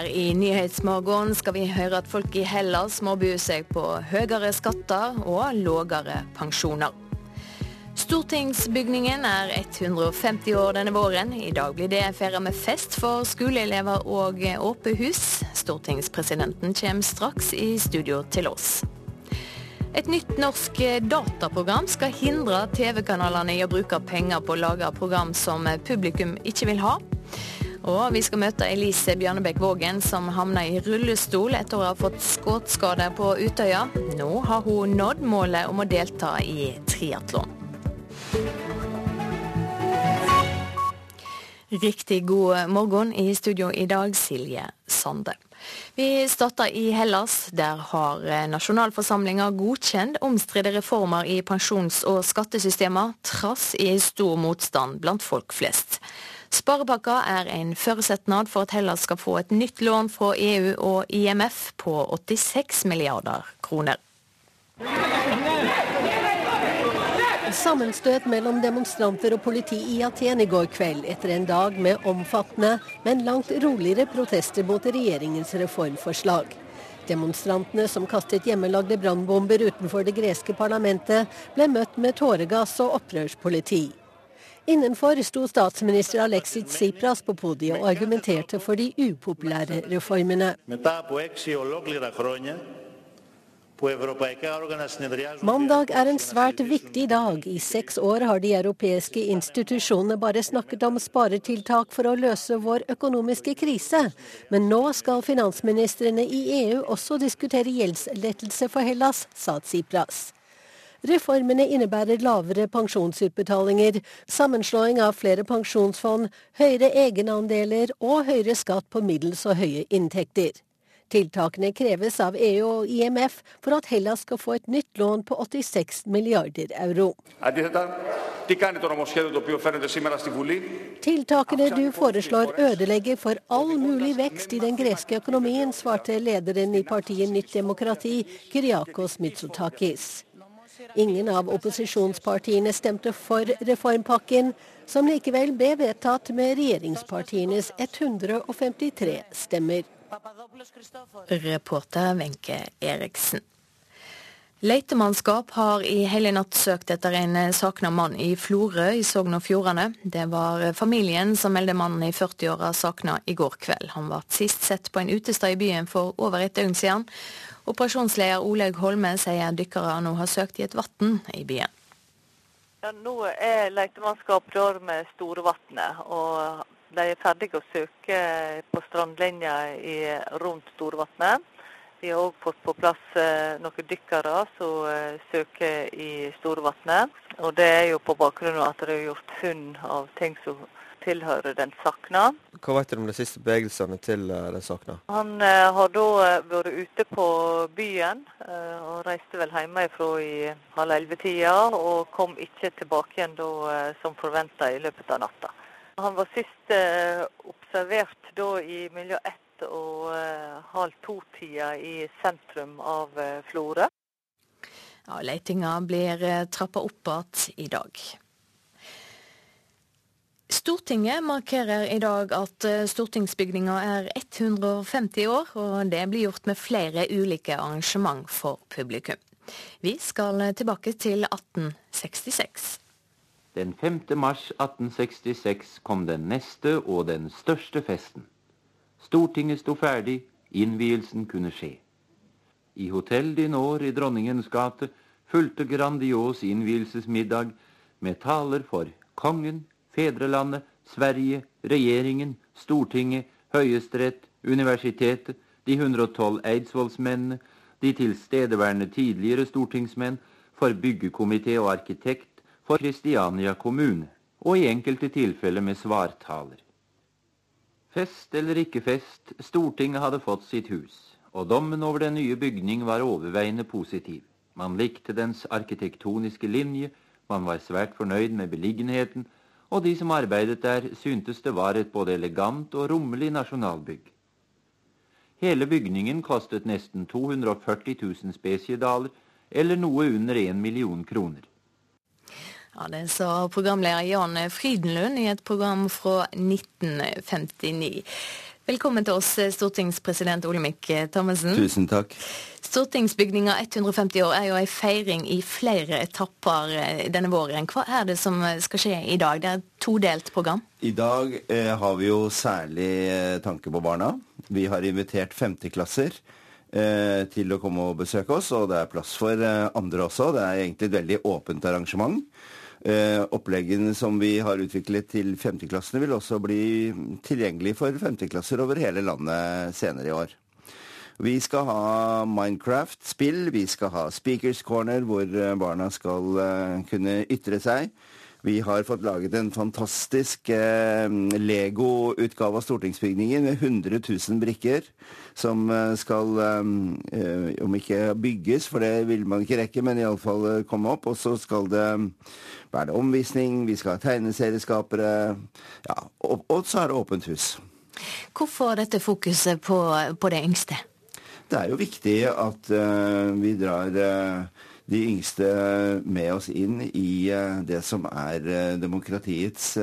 Her i Nyhetsmorgen skal vi høre at folk i Hellas må by seg på høyere skatter og lågere pensjoner. Stortingsbygningen er 150 år denne våren. I dag blir det feira med fest for skoleelever og åpehus. Stortingspresidenten kommer straks i studio til oss. Et nytt norsk dataprogram skal hindre TV-kanalene i å bruke penger på å lage program som publikum ikke vil ha. Og vi skal møte Elise Bjørnebekk Vågen, som havna i rullestol etter å ha fått skuddskade på Utøya. Nå har hun nådd målet om å delta i triatlon. Riktig god morgen i studio i dag, Silje Sande. Vi starter i Hellas. Der har nasjonalforsamlinga godkjent omstridte reformer i pensjons- og skattesystemer, trass i stor motstand blant folk flest. Sparepakka er en forutsetnad for at Hellas skal få et nytt lån fra EU og IMF på 86 milliarder kroner. Sammenstøt mellom demonstranter og politi i Aten i går kveld, etter en dag med omfattende, men langt roligere protester mot regjeringens reformforslag. Demonstrantene som kastet hjemmelagde brannbomber utenfor det greske parlamentet, ble møtt med tåregass og opprørspoliti. Innenfor sto statsminister Alexis Tsipras på podiet og argumenterte for de upopulære reformene. Mandag er en svært viktig dag. I seks år har de europeiske institusjonene bare snakket om sparetiltak for å løse vår økonomiske krise. Men nå skal finansministrene i EU også diskutere gjeldslettelse for Hellas, sa Tsipras. Reformene innebærer lavere pensjonsutbetalinger, sammenslåing av flere pensjonsfond, høyere egenandeler og høyere skatt på middels og høye inntekter. Tiltakene kreves av EU og IMF for at Hellas skal få et nytt lån på 86 milliarder euro. Tiltakene du foreslår ødelegger for all mulig vekst i den greske økonomien, svarte lederen i partiet Nytt demokrati, Kyriakos Mitsotakis. Ingen av opposisjonspartiene stemte for reformpakken, som likevel ble vedtatt med regjeringspartienes 153 stemmer. Reporter Wenche Eriksen. Letemannskap har i hele natt søkt etter en savna mann i Florø i Sogn og Fjordane. Det var familien som meldte mannen i 40-åra savna i går kveld. Han ble sist sett på en utestad i byen for over et døgn siden. Operasjonsleder Olaug Holme sier dykkere nå har søkt i et vann i byen. Ja, nå er leitemannskap der med Storevatnet, og de er ferdige å søke på strandlinja rundt Storvatnet. Vi har òg fått på plass eh, noen dykkere som eh, søker i Storvatnet. Og det er jo på bakgrunn av at det er gjort funn av ting som tilhører den sakna. Hva vet du om de siste bevegelsene til eh, den sakna? Han har da vært ute på byen og reiste vel hjemmefra i halv elleve-tida, og kom ikke tilbake igjen da, som forventa i løpet av natta. Han var sist observert da i mellom ett og halv to-tida i sentrum av eh, Florø. Ja, Letinga blir eh, trappa opp igjen i dag. Stortinget markerer i dag at eh, stortingsbygninga er 150 år, og det blir gjort med flere ulike arrangement for publikum. Vi skal tilbake til 1866. Den 5. mars 1866 kom den neste og den største festen. Stortinget sto ferdig, innvielsen kunne skje. I Hotell Dinor i Dronningens gate fulgte grandios innvielsesmiddag med taler for kongen, fedrelandet, Sverige, regjeringen, Stortinget, Høyesterett, universitetet, de 112 eidsvollsmennene, de tilstedeværende tidligere stortingsmenn, for byggekomité og arkitekt, for Kristiania kommune, og i enkelte tilfeller med svartaler. Fest eller ikke fest, Stortinget hadde fått sitt hus, og dommen over den nye bygning var overveiende positiv. Man likte dens arkitektoniske linje, man var svært fornøyd med beliggenheten, og de som arbeidet der, syntes det var et både elegant og rommelig nasjonalbygg. Hele bygningen kostet nesten 240 000 spesiedaler, eller noe under en million kroner. Ja, Det sa programleder Jan Frydenlund i et program fra 1959. Velkommen til oss, stortingspresident Olemic Thommessen. Tusen takk. Stortingsbygninga 150 år er jo en feiring i flere etapper eh, denne våren. Hva er det som skal skje i dag? Det er et todelt program? I dag eh, har vi jo særlig eh, tanke på barna. Vi har invitert femteklasser eh, til å komme og besøke oss, og det er plass for eh, andre også. Det er egentlig et veldig åpent arrangement. Eh, oppleggene som vi har utviklet til femteklassene vil også bli tilgjengelig for femteklasser over hele landet senere i år. Vi skal ha Minecraft-spill, vi skal ha Speakers Corner, hvor eh, barna skal eh, kunne ytre seg. Vi har fått laget en fantastisk eh, Lego-utgave av stortingsbygningen med 100 000 brikker som eh, skal, eh, om ikke bygges, for det vil man ikke rekke, men iallfall eh, komme opp. Og så skal det være det omvisning, vi skal ha tegneserieskapere, ja, og, og, så er det åpent hus. Hvorfor dette fokuset på, på det yngste? Det er jo viktig at uh, vi drar uh, de yngste med oss inn i uh, det som er demokratiets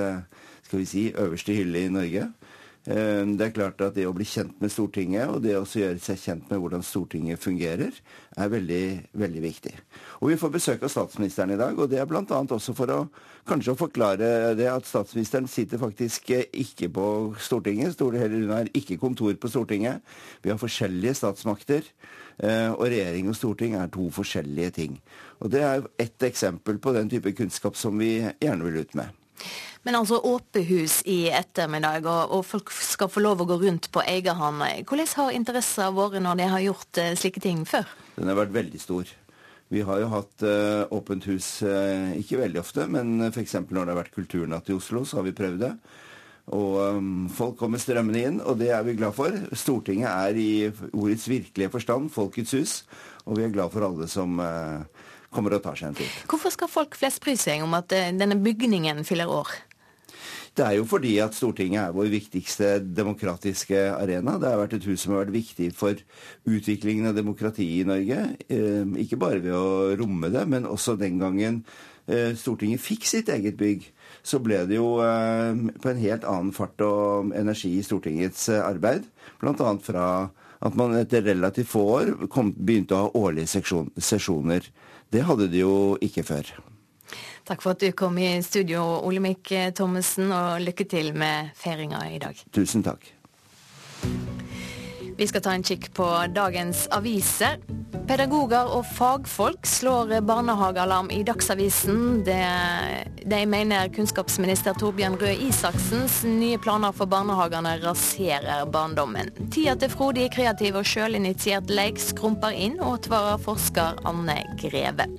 skal vi si, øverste hylle i Norge. Ehm, det er klart at det å bli kjent med Stortinget, og det å gjøre seg kjent med hvordan Stortinget fungerer, er veldig, veldig viktig. Og Vi får besøk av statsministeren i dag, og det er bl.a. også for å kanskje å forklare det at statsministeren sitter faktisk ikke på Stortinget. Hun har ikke kontor på Stortinget. Vi har forskjellige statsmakter. Eh, og regjering og storting er to forskjellige ting. Og Det er ett eksempel på den type kunnskap som vi gjerne vil ut med. Men altså åpehus i ettermiddag, og, og, folk skal få lov å gå rundt på egen hånd. Hvordan har interessen vært når de har gjort uh, slike ting før? Den har vært veldig stor. Vi har jo hatt uh, åpent hus uh, ikke veldig ofte, men f.eks. når det har vært kulturnatt i Oslo, så har vi prøvd det. Og um, folk kommer strømmende inn, og det er vi glad for. Stortinget er i ordets virkelige forstand folkets hus, og vi er glad for alle som kommer og tar seg en tur. Hvorfor skal folk flest bry seg om at denne bygningen fyller år? Det er jo fordi at Stortinget er vår viktigste demokratiske arena. Det har vært et hus som har vært viktig for utviklingen av demokratiet i Norge. Eh, ikke bare ved å romme det, men også den gangen eh, Stortinget fikk sitt eget bygg. Så ble det jo eh, på en helt annen fart og energi i Stortingets arbeid. Bl.a. fra at man etter relativt få år kom, begynte å ha årlige sesjoner. Det hadde de jo ikke før. Takk for at du kom i studio, Olemic Thommessen, og lykke til med feiringa i dag. Tusen takk. Vi skal ta en kikk på dagens aviser. Pedagoger og fagfolk slår barnehagealarm i Dagsavisen. Det, de mener kunnskapsminister Torbjørn Røe Isaksens nye planer for barnehagene raserer barndommen. Tida til frodig, kreativ og sjølinitiert leik skrumper inn, advarer forsker Anne Greve.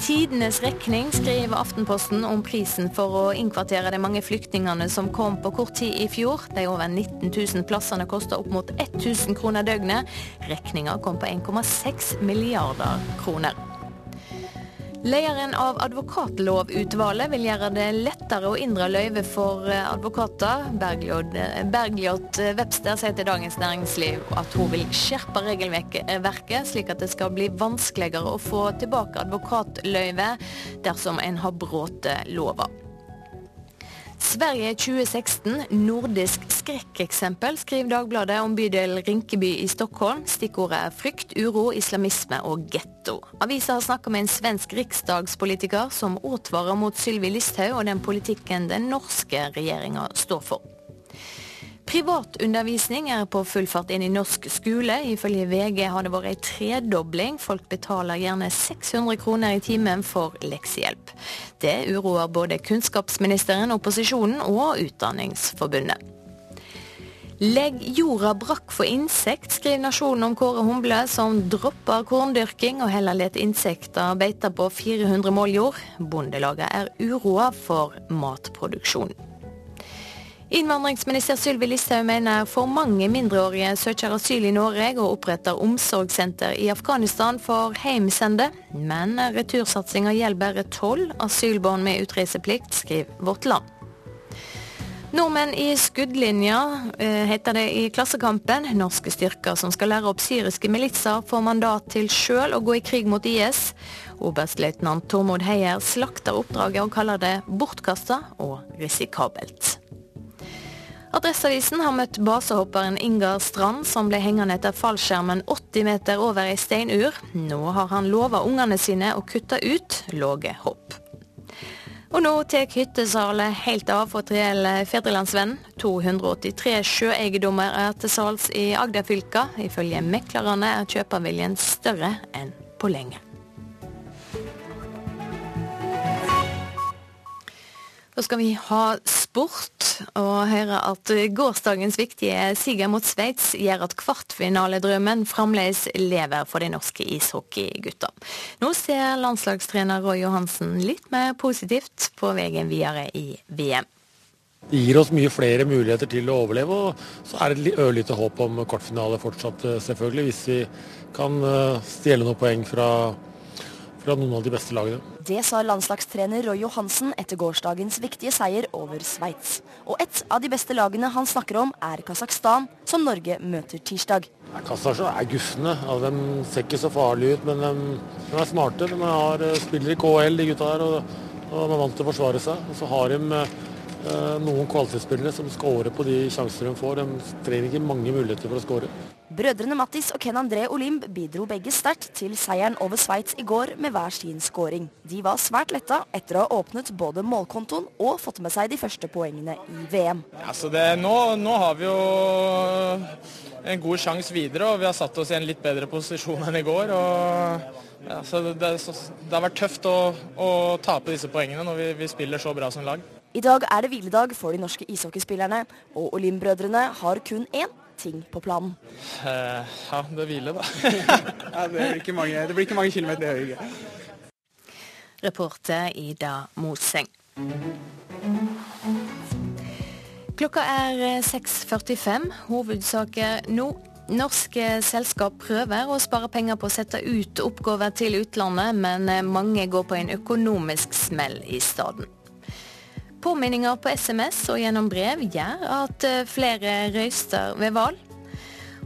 Tidenes rekning, skriver Aftenposten om prisen for å innkvartere de mange flyktningene som kom på kort tid i fjor. De over 19 000 plassene kosta opp mot 1000 kroner døgnet. Regninga kom på 1,6 milliarder kroner. Lederen av Advokatlovutvalget vil gjøre det lettere å inndra løyve for eh, advokater. Bergljot Webster sier til Dagens Næringsliv at hun vil skjerpe regelverket, slik at det skal bli vanskeligere å få tilbake advokatløyve dersom en har brutt lova. Sverige 2016, nordisk skrekkeksempel, skriver Dagbladet om bydel Rinkeby i Stockholm. Stikkordet er frykt, uro, islamisme og getto. Avisa har snakka med en svensk riksdagspolitiker som advarer mot Sylvi Listhaug og den politikken den norske regjeringa står for. Privatundervisning er på full fart inn i norsk skole. Ifølge VG har det vært en tredobling. Folk betaler gjerne 600 kroner i timen for leksehjelp. Det uroer både kunnskapsministeren, opposisjonen og Utdanningsforbundet. Legg jorda brakk for insekt, skriver Nasjonen om Kåre Humble, som dropper korndyrking og heller lar insekter beite på 400 mål jord. Bondelaget er uroa for matproduksjon. Innvandringsminister Sylvi Listhaug mener for mange mindreårige søker asyl i Norge og oppretter omsorgssenter i Afghanistan for heimsende. Men retursatsinga gjelder bare tolv asylbarn med utreiseplikt, skriver Vårt Land. Nordmenn i skuddlinja, eh, heter det i Klassekampen. Norske styrker som skal lære opp syriske militser, får mandat til sjøl å gå i krig mot IS. Oberstløytnant Tormod Heier slakter oppdraget og kaller det bortkasta og risikabelt. Adresseavisen har møtt basehopperen Ingar Strand, som ble hengende etter fallskjermen 80 meter over ei steinur. Nå har han lova ungene sine å kutte ut låge hopp. Og nå tar hyttesalet helt av for Triell Fedrelandsvenn. 283 sjøeiendommer er til salgs i Agderfylka. Ifølge meklerne er kjøperviljen større enn på lenge. Da skal vi ha sport, og høre at gårsdagens viktige siger mot Sveits gjør at kvartfinaledrømmen fremdeles lever for de norske ishockeygutta. Nå ser landslagstrener Roy Johansen litt mer positivt på veien videre i VM. Det gir oss mye flere muligheter til å overleve, og så er det et ørlite håp om kvartfinale fortsatt, selvfølgelig, hvis vi kan eh, stjele noen poeng fra fra noen av de beste lagene. Det sa landslagstrener Roy Johansen etter gårsdagens viktige seier over Sveits. Og et av de beste lagene han snakker om, er Kasakhstan, som Norge møter tirsdag. Ja, Kasakhstan er gufne. Ja, de ser ikke så farlige ut, men de, de er smarte. De har, eh, spiller i KL, de gutta her, og, og de er vant til å forsvare seg. Og så har de eh, noen kvalitetsspillere som skårer på de sjanser de får. De trenger ikke mange muligheter for å skåre. Brødrene Mattis og Ken André Olimb bidro begge sterkt til seieren over Sveits i går med hver sin scoring. De var svært letta etter å ha åpnet både målkontoen og fått med seg de første poengene i VM. Ja, det, nå, nå, har vi jo en god sjanse videre, og vi har satt oss i en litt bedre posisjon enn i går. Og, ja, det, det, det, har vært tøft å, å tape disse poengene når vi, vi spiller så bra som lag. I dag er det hviledag for de norske ishockeyspillerne, og Olim-brødrene har kun én ting på planen? Uh, ja, det hviler, da. ja, det, blir ikke mange, det blir ikke mange kilometer i. Reporter Ida Moseng. Klokka er 6.45. Hovedsaker nå. Norske selskap prøver å spare penger på å sette ut oppgaver til utlandet, men mange går på en økonomisk smell i stedet. Påminninger på SMS og gjennom brev gjør at eh, flere røyster ved valg.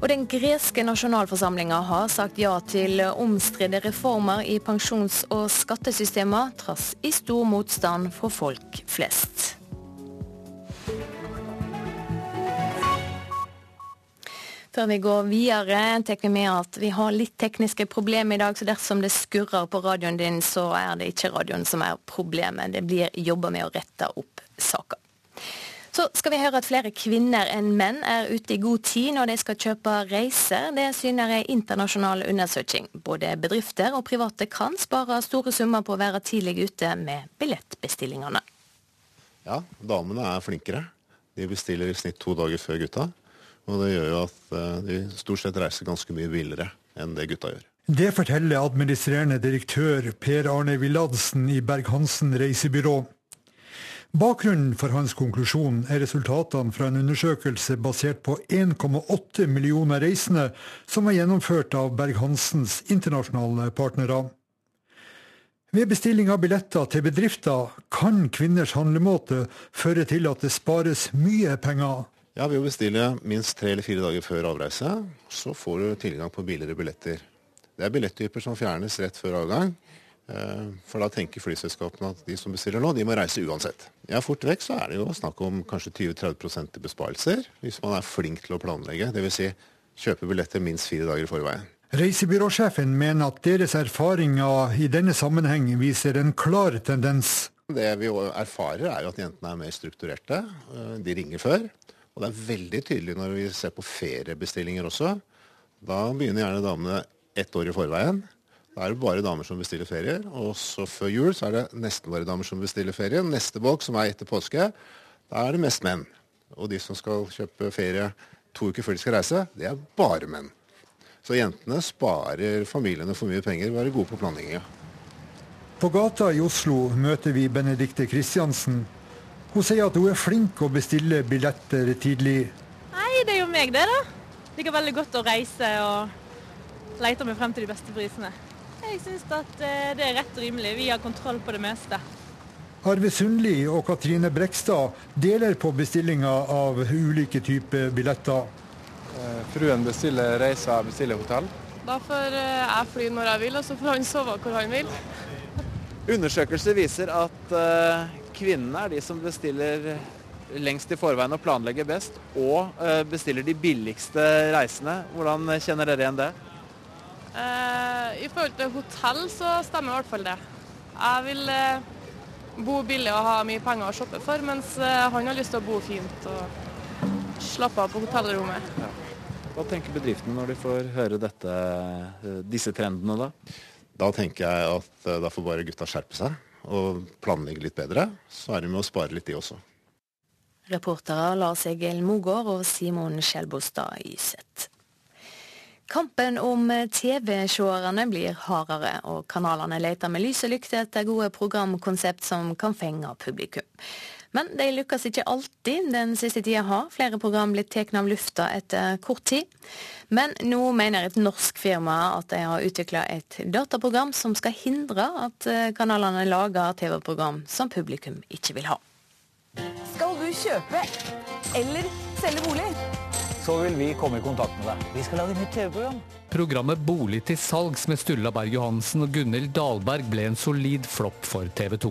Og den greske nasjonalforsamlinga har sagt ja til omstridte reformer i pensjons- og skattesystemer, trass i stor motstand fra folk flest. Før vi går videre, tar vi med at vi har litt tekniske problemer i dag, så dersom det skurrer på radioen din, så er det ikke radioen som er problemet. Det blir jobba med å rette opp saka. Så skal vi høre at flere kvinner enn menn er ute i god tid når de skal kjøpe reiser. Det syner en internasjonal undersøking. Både bedrifter og private kan spare store summer på å være tidlig ute med billettbestillingene. Ja, damene er flinkere. De bestiller i snitt to dager før gutta. Og det gjør jo at eh, de stort sett reiser ganske mye billigere enn det gutta gjør. Det forteller administrerende direktør Per Arne Villadsen i Berg-Hansen reisebyrå. Bakgrunnen for hans konklusjon er resultatene fra en undersøkelse basert på 1,8 millioner reisende som var gjennomført av Berg-Hansens internasjonale partnere. Ved bestilling av billetter til bedrifter kan kvinners handlemåte føre til at det spares mye penger. Ja, Ved å bestille minst tre eller fire dager før avreise, så får du tilgang på billigere billetter. Det er billetttyper som fjernes rett før avgang. Eh, for da tenker flyselskapene at de som bestiller nå, de må reise uansett. Ja, Fort vekk så er det jo snakk om kanskje 20-30% i besparelser, hvis man er flink til å planlegge. Dvs. Si, kjøpe billetter minst fire dager i forveien. Reisebyråsjefen mener at deres erfaringer i denne sammenheng viser en klar tendens. Det vi erfarer er jo at jentene er mer strukturerte. Eh, de ringer før. Og det er veldig tydelig når vi ser på feriebestillinger også. Da begynner gjerne damene ett år i forveien. Da er det bare damer som bestiller ferier. Og så før jul så er det nesten bare damer som bestiller ferie. Neste bolk, som er etter påske, da er det mest menn. Og de som skal kjøpe ferie to uker før de skal reise, det er bare menn. Så jentene sparer familiene for mye penger ved å være gode på planlegginga. På gata i Oslo møter vi Benedikte Kristiansen, hun sier at hun er flink å bestille billetter tidlig. Nei, det er jo meg det, da. Liker veldig godt å reise og lete meg frem til de beste prisene. Jeg syns at eh, det er rett og rimelig. Vi har kontroll på det meste. Arve Sundli og Katrine Brekstad deler på bestillinga av ulike typer billetter. Eh, fruen bestiller reiser, bestiller hotell. Da får eh, jeg fly når jeg vil, og så får han sove hvor han vil. Undersøkelser viser at kvinnene er de som bestiller lengst i forveien og planlegger best, og eh, bestiller de billigste reisene. Hvordan kjenner dere igjen det? Eh, I forhold til hotell så stemmer i hvert fall det. Jeg vil eh, bo billig og ha mye penger å shoppe for, mens eh, han har lyst til å bo fint og slappe av på hotellrommet. Ja. Hva tenker bedriftene når de får høre dette, eh, disse trendene da? Da tenker jeg at da får bare gutta skjerpe seg og planlegge litt bedre. Så er det med å spare litt, de også. Reportere Lars Egil Mogård og Simon Skjelbostad Yseth. Kampen om TV-seerne blir hardere, og kanalene leter med lys og lykte etter gode programkonsept som kan fenge publikum. Men de lykkes ikke alltid. Den siste tida har flere program blitt tatt av lufta etter kort tid. Men nå mener et norsk firma at de har utvikla et dataprogram som skal hindre at kanalene lager TV-program som publikum ikke vil ha. Skal du kjøpe eller selge bolig? Så vil vi komme i kontakt med deg. Vi skal lage nytt TV-program. Programmet Bolig til salgs med Sturla Berg Johansen og Gunhild Dahlberg ble en solid flopp for TV 2.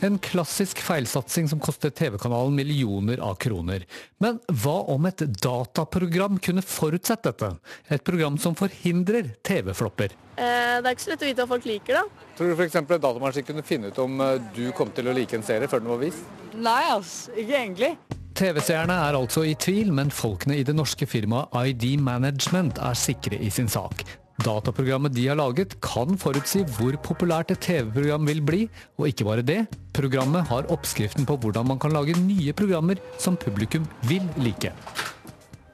En klassisk feilsatsing som kostet TV-kanalen millioner av kroner. Men hva om et dataprogram kunne forutsett dette? Et program som forhindrer TV-flopper. Eh, det er ikke så lett å vite hva folk liker, da. Tror du f.eks. en datamaskin kunne finne ut om eh, du kom til å like en serie før den var vist? Nei, ass. Ikke egentlig. TV-seerne er altså i tvil, men folkene i det norske firmaet ID Management er sikre i sin sak. Dataprogrammet de har laget kan forutsi hvor populært et TV-program vil bli, og ikke bare det. Programmet har oppskriften på hvordan man kan lage nye programmer som publikum vil like.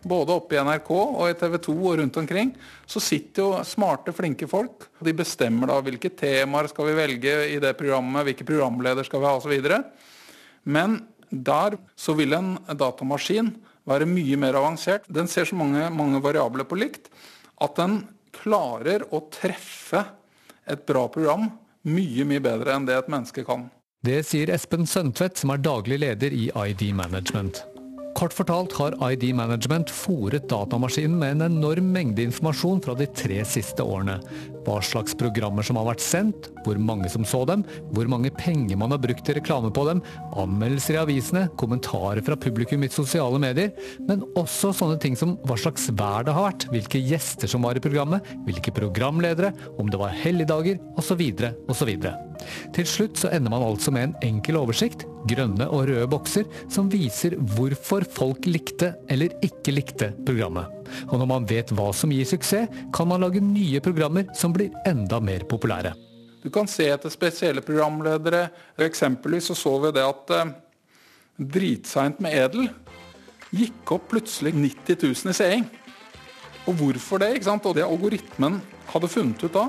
Både oppe i NRK og i TV 2 og rundt omkring, så sitter jo smarte, flinke folk. De bestemmer da hvilke temaer skal vi velge i det programmet, hvilke programleder skal vi ha osv. Men der så vil en datamaskin være mye mer avansert. Den ser så mange, mange variabler på likt at den klarer å treffe et bra program mye, mye bedre enn det et menneske kan. Det sier Espen Søntvedt, som er daglig leder i ID Management. Kort fortalt har ID Management fòret datamaskinen med en enorm mengde informasjon fra de tre siste årene. Hva slags programmer som har vært sendt, hvor mange som så dem, hvor mange penger man har brukt til reklame på dem, anmeldelser i avisene, kommentarer fra publikum i sosiale medier, men også sånne ting som hva slags vær det har vært, hvilke gjester som var i programmet, hvilke programledere, om det var helligdager, osv., osv. Til slutt så ender man altså med en enkel oversikt, grønne og røde bokser, som viser hvorfor folk likte eller ikke likte programmet. Og når man vet hva som gir suksess, kan man lage nye programmer som blir enda mer populære. Du kan se etter spesielle programledere. Eksempelvis så, så vi det at eh, Dritseint med Edel gikk opp plutselig 90 000 i seing. Og hvorfor det? ikke sant? Og det algoritmen hadde funnet ut da,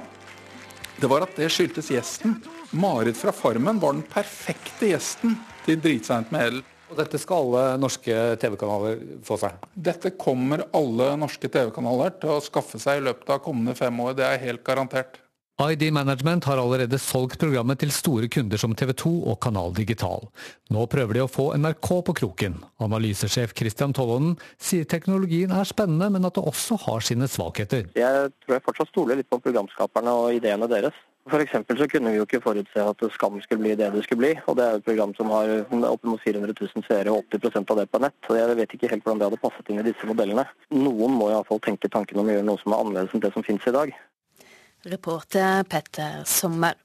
det var at det skyldtes gjesten. Marit fra Farmen var den perfekte gjesten til Dritseint med Edel. Og dette skal alle norske TV-kanaler få seg? Dette kommer alle norske TV-kanaler til å skaffe seg i løpet av kommende fem år. Det er helt garantert. ID Management har allerede solgt programmet til store kunder som TV 2 og Kanal Digital. Nå prøver de å få NRK på kroken. Analysesjef Christian Tollonen sier teknologien er spennende, men at det også har sine svakheter. Jeg tror jeg fortsatt stoler litt på programskaperne og ideene deres. Eksempel så kunne vi jo ikke forutse at Skam skulle bli det det skulle bli. Og det er jo et program som har oppimot 400 000 seere og 80% av det på nett. Og jeg vet ikke helt hvordan det hadde passet inn i disse modellene. Noen må iallfall tenke tanken om å gjøre noe som er annerledes enn det som finnes i dag. Reporter Petter Sommer.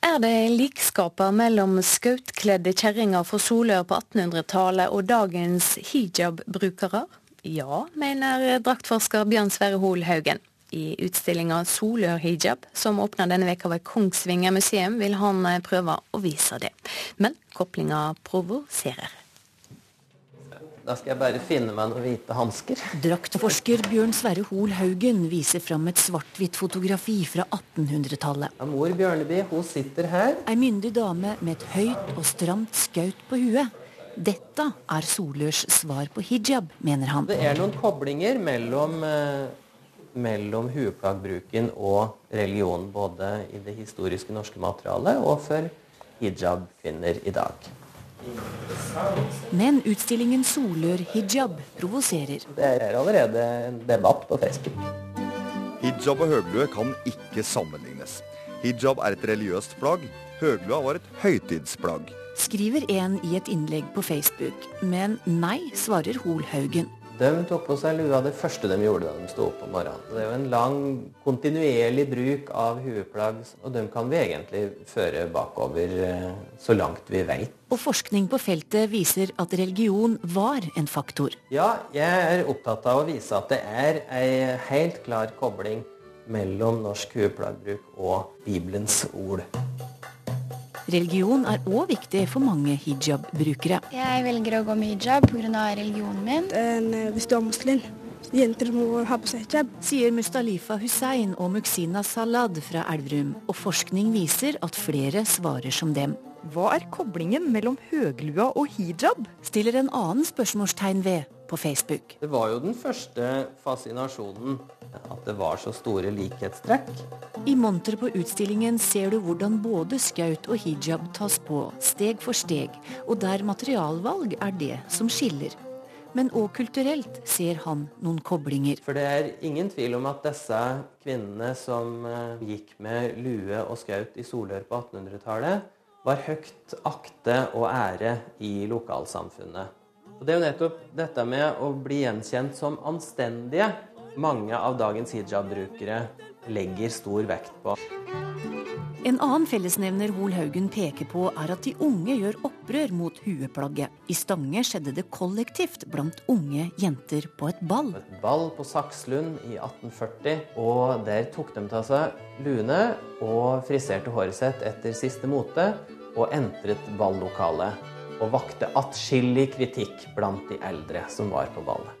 Er det likskaper mellom skautkledde kjerringer fra Solør på 1800-tallet og dagens hijab-brukere? Ja, mener draktforsker Bjørn Sverre Hoel Haugen. I utstillinga Solør hijab, som åpner denne veka ved Kongsvinger museum, vil han prøve å vise det. Men koplinga provoserer. Da skal jeg bare finne meg noen hvite hansker. Draktforsker Bjørn Sverre Hoel Haugen viser fram et svart-hvitt fotografi fra 1800-tallet. Mor Bjørneby hun sitter her. Ei myndig dame med et høyt og stramt skaut på huet. Dette er Solørs svar på hijab, mener han. Det er noen koblinger mellom, eh, mellom hueplaggbruken og religion, både i det historiske norske materialet og for hijab-kvinner i dag. Men utstillingen Solør hijab provoserer. Det er allerede en debatt på Facebook. Hijab og høglue kan ikke sammenlignes. Hijab er et religiøst plagg. høglua var et høytidsplagg. Skriver en i et innlegg på Facebook. Men nei, svarer Hol Haugen. De tok på seg lua det første de gjorde da de sto opp om morgenen. Det er jo en lang, kontinuerlig bruk av hueplagg, og de kan vi egentlig føre bakover eh, så langt vi veit. Og forskning på feltet viser at religion var en faktor. Ja, jeg er opptatt av å vise at det er ei helt klar kobling mellom norsk hueplaggbruk og Bibelens ord. Religion er òg viktig for mange hijab-brukere. Jeg velger å gå med hijab pga. religionen min. En, hvis du er muslim, jenter må ha på seg hijab. Sier Mustalifa Hussein og Muxina Salad fra Elverum. Og forskning viser at flere svarer som dem. Hva er koblingen mellom høglua og hijab? Stiller en annen spørsmålstegn ved på Facebook. Det var jo den første fascinasjonen at det var så store likhetstrekk. I monter på utstillingen ser du hvordan både skaut og hijab tas på, steg for steg, og der materialvalg er det som skiller. Men òg kulturelt ser han noen koblinger. For det er ingen tvil om at disse kvinnene som eh, gikk med lue og skaut i Solør på 1800-tallet, var høyt akte og ære i lokalsamfunnet. Og Det er jo nettopp dette med å bli gjenkjent som anstendige mange av dagens hijab-brukere legger stor vekt på. En annen fellesnevner Hol Haugen peker på, er at de unge gjør opprør mot hueplagget. I Stange skjedde det kollektivt blant unge jenter på et ball. Et ball på Sakslund i 1840, og der tok de til seg luene og friserte håret sitt etter siste mote, og entret ballokalet. Og vakte atskillig kritikk blant de eldre som var på ballet.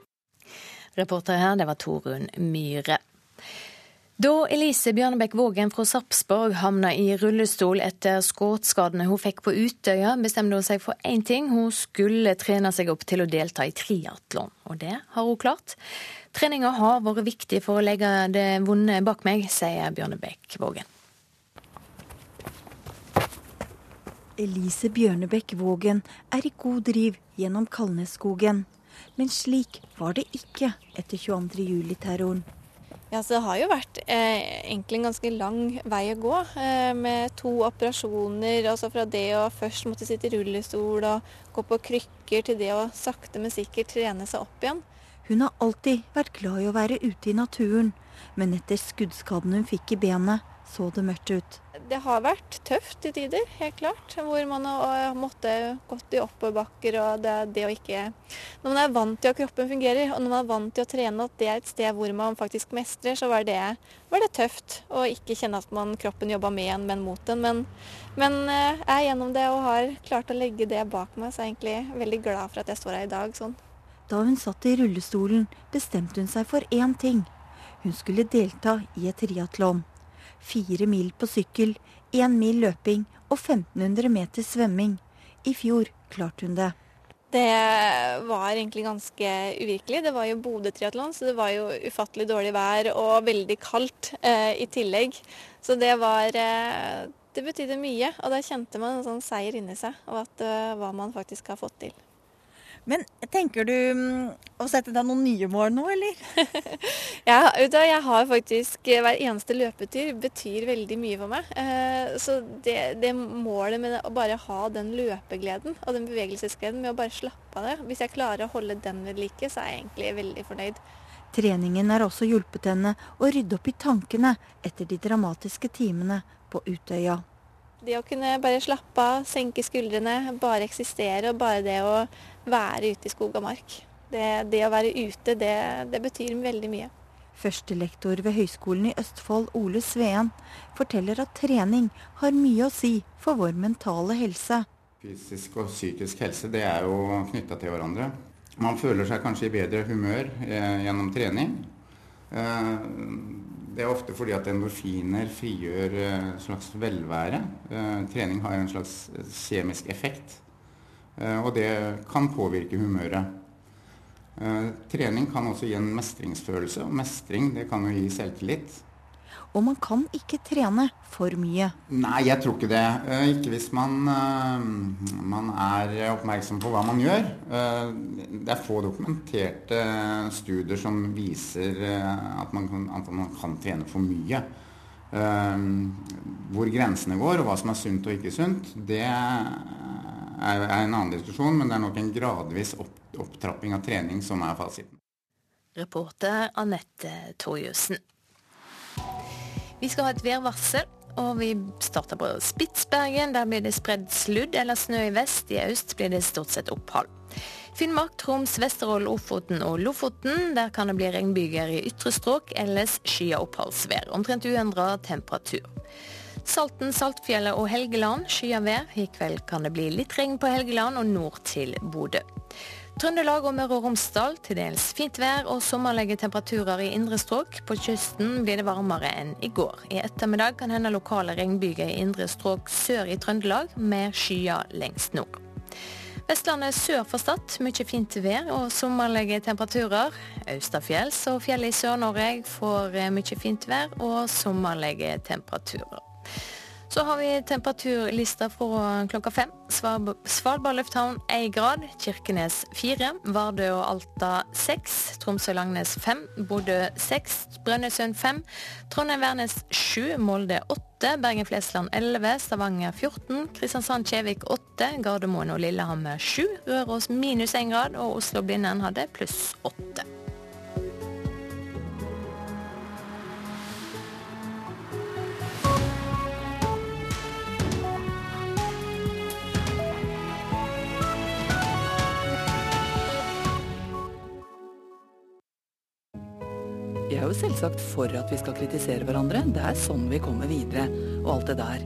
Reporter her, det var Torunn Myhre. Da Elise Bjørnebekk Vågen fra Sarpsborg havna i rullestol etter skuddskadene hun fikk på Utøya, bestemte hun seg for én ting. Hun skulle trene seg opp til å delta i triatlon. Og det har hun klart. Treninga har vært viktig for å legge det vonde bak meg, sier Bjørnebekk Vågen. Elise Bjørnebekk Vågen er i god driv gjennom Kalnesskogen. Men slik var det ikke etter 22.07-terroren. Ja, så Det har jo vært eh, egentlig en ganske lang vei å gå, eh, med to operasjoner. altså Fra det å først måtte sitte i rullestol og gå på krykker, til det å sakte, men sikkert trene seg opp igjen. Hun har alltid vært glad i å være ute i naturen, men etter skuddskaden hun fikk i benet, så det mørkt ut. Det har vært tøft til tider, helt klart. Hvor man har måttet gått i oppoverbakker og det, det å ikke Når man er vant til at kroppen fungerer, og når man er vant til å trene at det er et sted hvor man faktisk mestrer, så var det, var det tøft å ikke kjenne at man, kroppen jobba med en, men mot en. Men, men eh, jeg er gjennom det og har klart å legge det bak meg, så jeg er egentlig veldig glad for at jeg står her i dag sånn. Da hun satt i rullestolen, bestemte hun seg for én ting. Hun skulle delta i et triatlon fire mil på sykkel, én mil løping og 1500 meter svømming. I fjor klarte hun det. Det var egentlig ganske uvirkelig. Det var jo Bodø-triatlon, så det var jo ufattelig dårlig vær og veldig kaldt eh, i tillegg. Så det var eh, Det betydde mye, og da kjente man en sånn seier inni seg og at, uh, hva man faktisk har fått til. Men tenker du mm, å sette deg noen nye mål nå, eller? ja, jeg har faktisk eh, Hver eneste løpetur betyr veldig mye for meg. Eh, så det, det målet med å bare ha den løpegleden og den bevegelsesgleden med å bare slappe av det Hvis jeg klarer å holde den ved like, så er jeg egentlig veldig fornøyd. Treningen har også hjulpet henne å rydde opp i tankene etter de dramatiske timene på Utøya. Det å kunne bare slappe av, senke skuldrene, bare eksistere og bare det å være ute i skog og mark. Det, det å være ute, det, det betyr veldig mye. Førstelektor ved Høgskolen i Østfold, Ole Sveen, forteller at trening har mye å si for vår mentale helse. Fysisk og psykisk helse det er jo knytta til hverandre. Man føler seg kanskje i bedre humør eh, gjennom trening. Eh, det er ofte fordi at endorfiner frigjør eh, en slags velvære. Eh, trening har en slags kjemisk effekt. Eh, og det kan påvirke humøret. Eh, trening kan også gi en mestringsfølelse, og mestring det kan jo gi selvtillit. Og man kan ikke trene for mye. Nei, jeg tror ikke det. Eh, ikke hvis man, man er oppmerksom på hva man gjør. Det er få dokumenterte studier som viser at man kan, at man kan trene for mye. Hvor grensene går og hva som er sunt og ikke sunt, det er en annen diskusjon, men det er nok en gradvis opptrapping av trening som er fasiten. Reporter Anette Torjussen. Vi skal ha et værvarsel, og vi starter på Spitsbergen. Der blir det spredd sludd eller snø i vest. I øst blir det stort sett opphold. Finnmark, Troms, Vesterålen, Ofoten og Lofoten. Der kan det bli regnbyger i ytre strøk, ellers skya oppholdsvær. Omtrent uendra temperatur. Salten, Saltfjellet og Helgeland skya vær. I kveld kan det bli litt regn på Helgeland og nord til Bodø. Trøndelag og Møre og Romsdal til dels fint vær og sommerlige temperaturer i indre strøk. På kysten blir det varmere enn i går. I ettermiddag kan hende lokale regnbyger i indre strøk sør i Trøndelag, med skyer lengst nord. Vestlandet sør for Stad mye fint vær og sommerlige temperaturer. Austafjells og fjellet i Sør-Norge får mye fint vær og sommerlige temperaturer. Så har vi temperaturlista fra klokka fem. Svalb Svalbard lufthavn 1 grad, Kirkenes fire. Vardø og Alta seks. Tromsø og Langnes 5, Bodø seks. Brønnøysund fem. Trondheim-Værnes sju. Molde åtte. Bergen-Flesland 11, Stavanger 14, Kristiansand-Kjevik åtte. Gardermoen og Lillehammer sju. Røros minus 1 grad og Oslo-Blindern hadde pluss åtte. Er jo selvsagt for at vi skal kritisere hverandre. Det er sånn vi kommer videre, og alt det der.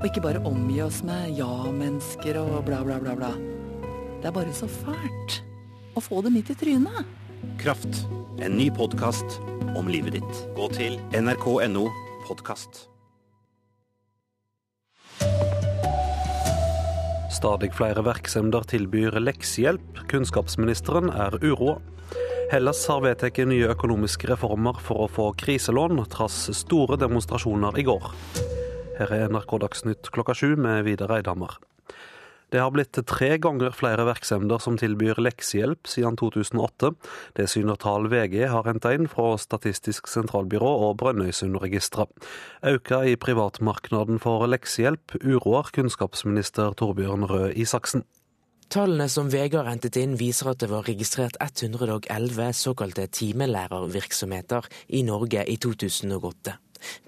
Og ikke bare omgi oss med ja-mennesker og bla, bla, bla, bla. Det er bare så fælt å få det midt i trynet. Kraft. En ny podkast om livet ditt. Gå til nrk.no podkast. Stadig flere virksomheter tilbyr leksehjelp. Kunnskapsministeren er uroa. Hellas har vedtatt nye økonomiske reformer for å få kriselån, trass store demonstrasjoner i går. Her er NRK Dagsnytt klokka sju med Vidar Eidhammer. Det har blitt tre ganger flere virksomheter som tilbyr leksehjelp siden 2008. Det syner tall VG har henta inn fra Statistisk sentralbyrå og Brønnøysundregisteret. Auka i privatmarkedet for leksehjelp uroer kunnskapsminister Torbjørn Røe Isaksen. Tallene som VG har hentet inn viser at det var registrert 111 såkalte timelærervirksomheter i Norge i 2008.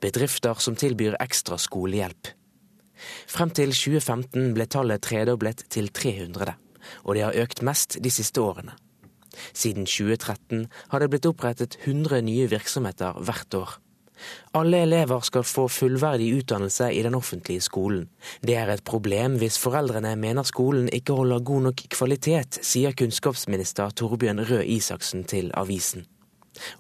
Bedrifter som tilbyr ekstra skolehjelp. Frem til 2015 ble tallet tredoblet til 300, og det har økt mest de siste årene. Siden 2013 har det blitt opprettet 100 nye virksomheter hvert år. Alle elever skal få fullverdig utdannelse i den offentlige skolen. Det er et problem hvis foreldrene mener skolen ikke holder god nok kvalitet, sier kunnskapsminister Torbjørn Røe Isaksen til avisen.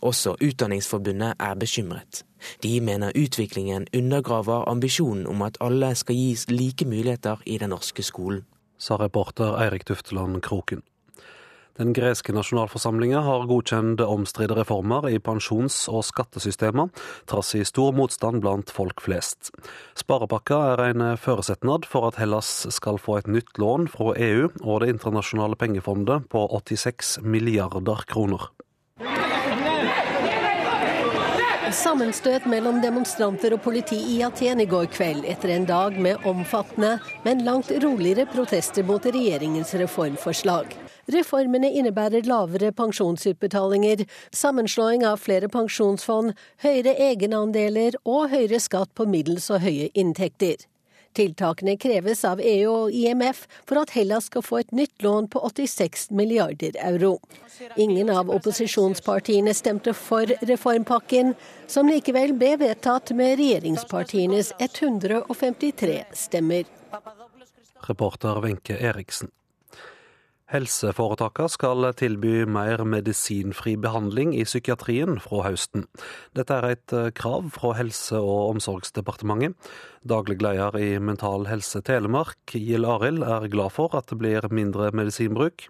Også Utdanningsforbundet er bekymret. De mener utviklingen undergraver ambisjonen om at alle skal gis like muligheter i den norske skolen. Sa reporter Eirik Tufteland Kroken. Den greske nasjonalforsamlinga har godkjent omstridte reformer i pensjons- og skattesystemer, trass i stor motstand blant folk flest. Sparepakka er en føresetnad for at Hellas skal få et nytt lån fra EU og Det internasjonale pengefondet på 86 milliarder kroner. Sammenstøt mellom demonstranter og politi i Aten i går kveld, etter en dag med omfattende, men langt roligere protester mot regjeringens reformforslag. Reformene innebærer lavere pensjonsutbetalinger, sammenslåing av flere pensjonsfond, høyere egenandeler og høyere skatt på middels og høye inntekter. Tiltakene kreves av EU og IMF for at Hellas skal få et nytt lån på 86 milliarder euro. Ingen av opposisjonspartiene stemte for reformpakken, som likevel ble vedtatt med regjeringspartienes 153 stemmer. Reporter Wenche Eriksen. Helseforetakene skal tilby mer medisinfri behandling i psykiatrien fra høsten. Dette er et eh, krav fra Helse- og omsorgsdepartementet. Daglig leder i Mental Helse Telemark, Gild Arild, er glad for at det blir mindre medisinbruk,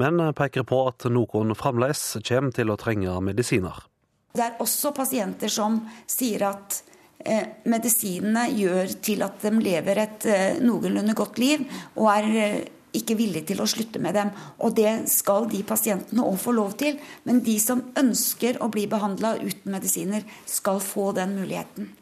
men peker på at noen fremdeles kommer til å trenge medisiner. Det er også pasienter som sier at eh, medisinene gjør til at de lever et eh, noenlunde godt liv, og er ikke villig til å slutte med dem. Og det skal de pasientene òg få lov til. Men de som ønsker å bli behandla uten medisiner, skal få den muligheten.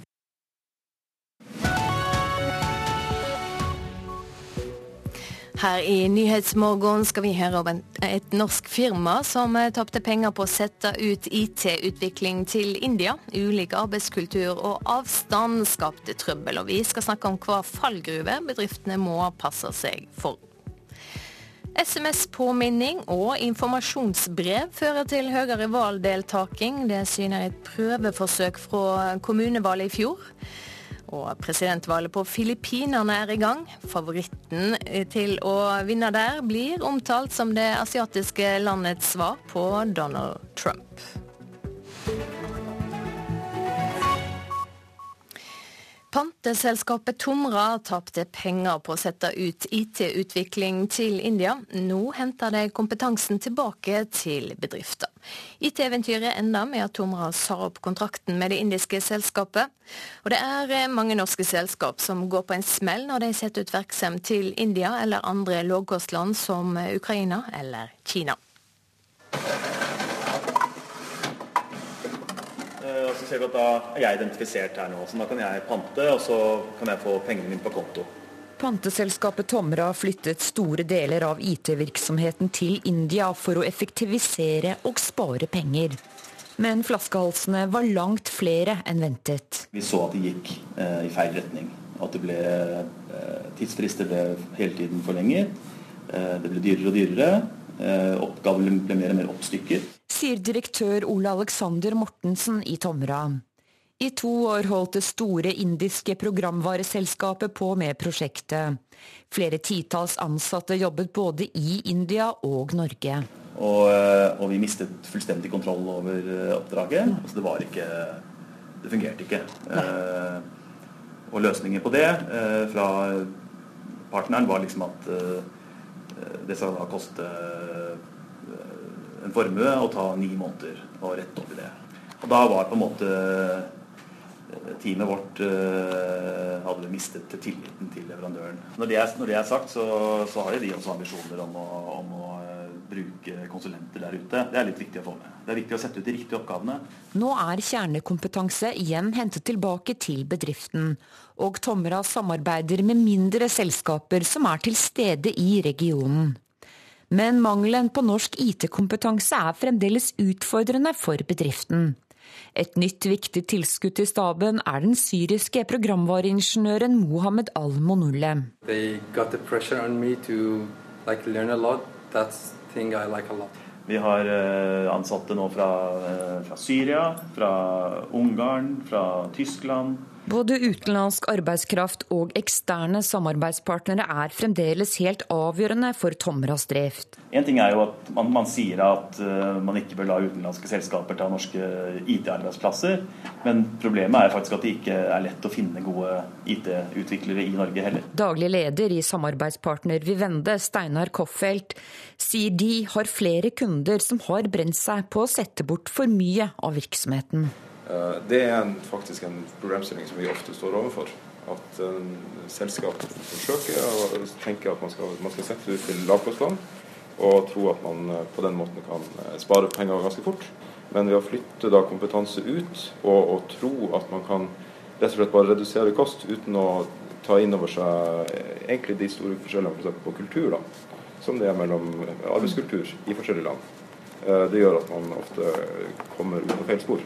Her i Nyhetsmorgen skal vi høre om et norsk firma som eh, tapte penger på å sette ut IT-utvikling til India. Ulik arbeidskultur og avstand skapte trøbbel, og vi skal snakke om hva fallgruve bedriftene må passe seg for. SMS-påminning og informasjonsbrev fører til høyere valgdeltaking. Det syner et prøveforsøk fra kommunevalget i fjor. Og presidentvalget på Filippinene er i gang. Favoritten til å vinne der blir omtalt som det asiatiske landets svar på Donald Trump. Panteselskapet Tomra tapte penger på å sette ut IT-utvikling til India. Nå henter de kompetansen tilbake til bedrifter. IT-eventyret enda med at Tomra sa opp kontrakten med det indiske selskapet. Og det er eh, mange norske selskap som går på en smell når de setter ut virksomhet til India eller andre lavkostland som Ukraina eller Kina. Eh, og så ser du at Da er jeg identifisert her nå, så da kan jeg pante, og så kan jeg få pengene mine på konto. Panteselskapet Tomra flyttet store deler av IT-virksomheten til India for å effektivisere og spare penger. Men flaskehalsene var langt flere enn ventet. Vi så at det gikk eh, i feil retning. At det ble eh, tidsfrister ble hele tiden for lenger. Eh, det ble dyrere og dyrere. Eh, oppgaver ble mer og mer oppstykket sier direktør Ole Alexander Mortensen i Tomra. I to år holdt det store indiske programvareselskapet på med prosjektet. Flere titalls ansatte jobbet både i India og Norge. Og, eh, og vi mistet fullstendig kontroll over eh, oppdraget. Altså det var ikke Det fungerte ikke. Eh, og løsningen på det eh, fra partneren var liksom at eh, det skal da koste en formue og ta ni måneder å rette opp i det. Og da var på en måte eh, teamet vårt eh, hadde mistet tilliten til leverandøren. Når det er, når det er sagt, så, så, har de også ambisjoner om å, om å uh, bruke konsulenter der ute. Det er litt viktig å få med. Det er viktig å sette ut de riktige oppgavene. Nå er kjernekompetanse igjen hentet tilbake til bedriften. Og Tomra samarbeider med mindre selskaper som er til stede i regionen. Men mangelen på norsk IT-kompetanse er fremdeles utfordrende for bedriften. Et nytt viktig tilskudd til staben er den syriske programvareingeniøren Mohammed al-Monulle. Vi har eh, ansatte nå fra, eh, fra Syria, fra Ungarn, fra Tyskland, både utenlandsk arbeidskraft og eksterne samarbeidspartnere er fremdeles helt avgjørende for Tomras drift. En ting er jo at man, man sier at uh, man ikke bør la utenlandske selskaper ta norske IT-arbeidsplasser, men problemet er faktisk at det ikke er lett å finne gode IT-utviklere i Norge heller. Daglig leder i samarbeidspartner Vivende, Steinar Koffelt, sier de har flere kunder som har brent seg på å sette bort for mye av virksomheten. Eh, det er en, faktisk en problemstilling som vi ofte står overfor. At en selskap forsøker å tenke at man skal, man skal sette ut til lavkostland og tro at man eh, på den måten kan spare penger ganske fort. Men ved å flytte da kompetanse ut og, og tro at man kan rett og slett bare redusere kost uten å ta inn over seg egentlig de store forskjellene for på kultur, da, som det er mellom arbeidskultur i forskjellige land. Det gjør at man ofte kommer ut på feil spor.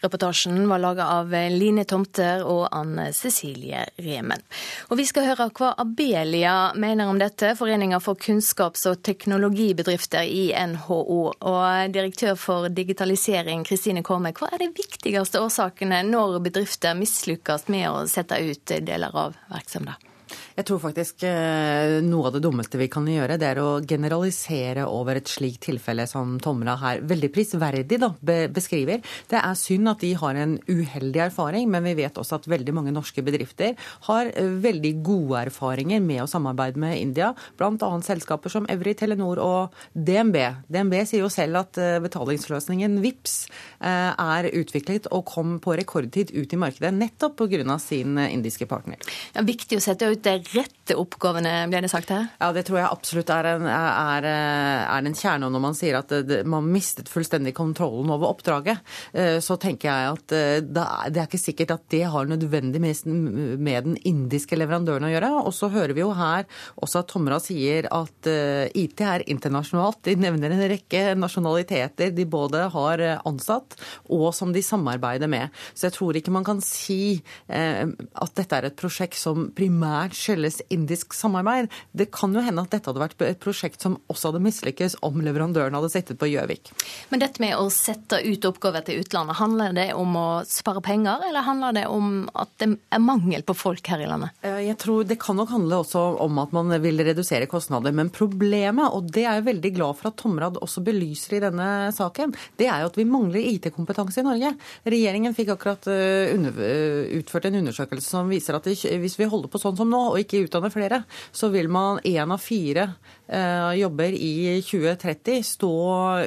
Reportasjen var laga av Line Tomter og Anne Cecilie Remen. Og vi skal høre hva Abelia mener om dette, Foreninga for kunnskaps- og teknologibedrifter i NHO. Og direktør for digitalisering, Kristine Kormek, hva er de viktigste årsakene når bedrifter mislykkes med å sette ut deler av virksomheten? Jeg tror faktisk eh, noe av det dummeste vi kan gjøre, det er å generalisere over et slikt tilfelle som Tomra her veldig prisverdig da, beskriver. Det er synd at de har en uheldig erfaring, men vi vet også at veldig mange norske bedrifter har eh, veldig gode erfaringer med å samarbeide med India, bl.a. selskaper som Evry, Telenor og DNB. DNB sier jo selv at eh, betalingsløsningen VIPS er utviklet og kom på rekordtid ut i markedet nettopp pga. sin indiske partner. Det er viktig å sette ut ut de rette oppgavene, ble det sagt her? Ja, det tror jeg absolutt er en, er, er en kjerne når man sier at det, man mistet fullstendig kontrollen over oppdraget. Eh, så tenker jeg at eh, det er ikke sikkert at det har nødvendig med den indiske leverandøren å gjøre. Og så hører vi jo her også at Tomra sier at IT er internasjonalt. De nevner en rekke nasjonaliteter de både har ansatt og som de samarbeider med. Så jeg tror ikke man kan si at dette er et prosjekt som primært skyldes indisk samarbeid. Det kan jo hende at dette hadde vært et prosjekt som også hadde mislykkes om leverandøren hadde sittet på Gjøvik. Men dette med å sette ut oppgaver til utlandet, handler det om å spare penger, eller handler det om at det er mangel på folk her i landet? Eh, jeg tror Det kan nok handle også om at man vil redusere kostnader. Men problemet, og det er jeg veldig glad for at Tomrad også belyser i denne saken, det er jo at vi mangler IT-kompetanse i Norge. Regjeringen fikk akkurat eh, eh, utført en undersøkelse som viser at hvis vi holder på sånn som nå, og ikke utdanner flere, så vil man én av fire jobber i 2030 stå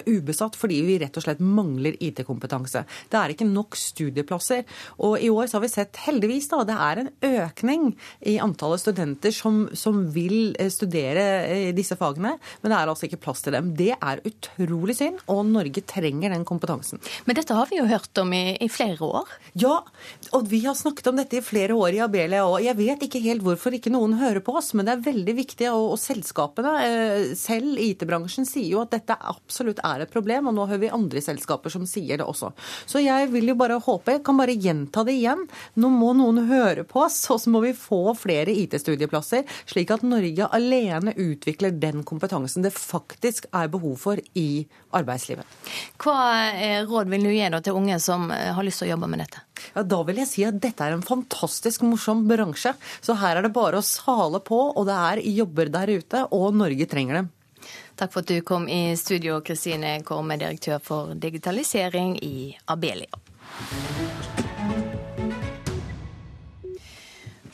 ubesatt fordi vi rett og slett mangler IT-kompetanse. Det er ikke nok studieplasser. Og i år så har vi sett, heldigvis, da, det er en økning i antallet studenter som, som vil eh, studere eh, disse fagene, men det er altså ikke plass til dem. Det er utrolig synd, og Norge trenger den kompetansen. Men dette har vi jo hørt om i, i flere år? Ja, og vi har snakket om dette i flere år i Abelia òg. Jeg vet ikke helt hvorfor ikke noen hører på oss, men det er veldig viktig, og, og selskapene Eh, selv IT-bransjen sier jo at dette absolutt er et problem, og nå hører vi andre selskaper som sier det også. Så jeg vil jo bare håpe, jeg kan bare gjenta det igjen, nå må noen høre på oss, og så må vi få flere IT-studieplasser, slik at Norge alene utvikler den kompetansen det faktisk er behov for i arbeidslivet. Hva råd vil du gi til unge som eh, har lyst til å jobbe med dette? Ja, Da vil jeg si at dette er en fantastisk morsom bransje. Så her er det bare å sale på, og det er jobber der ute, og Norge trenger dem. Takk for at du kom i studio, Kristine Korme, direktør for digitalisering i Abelia.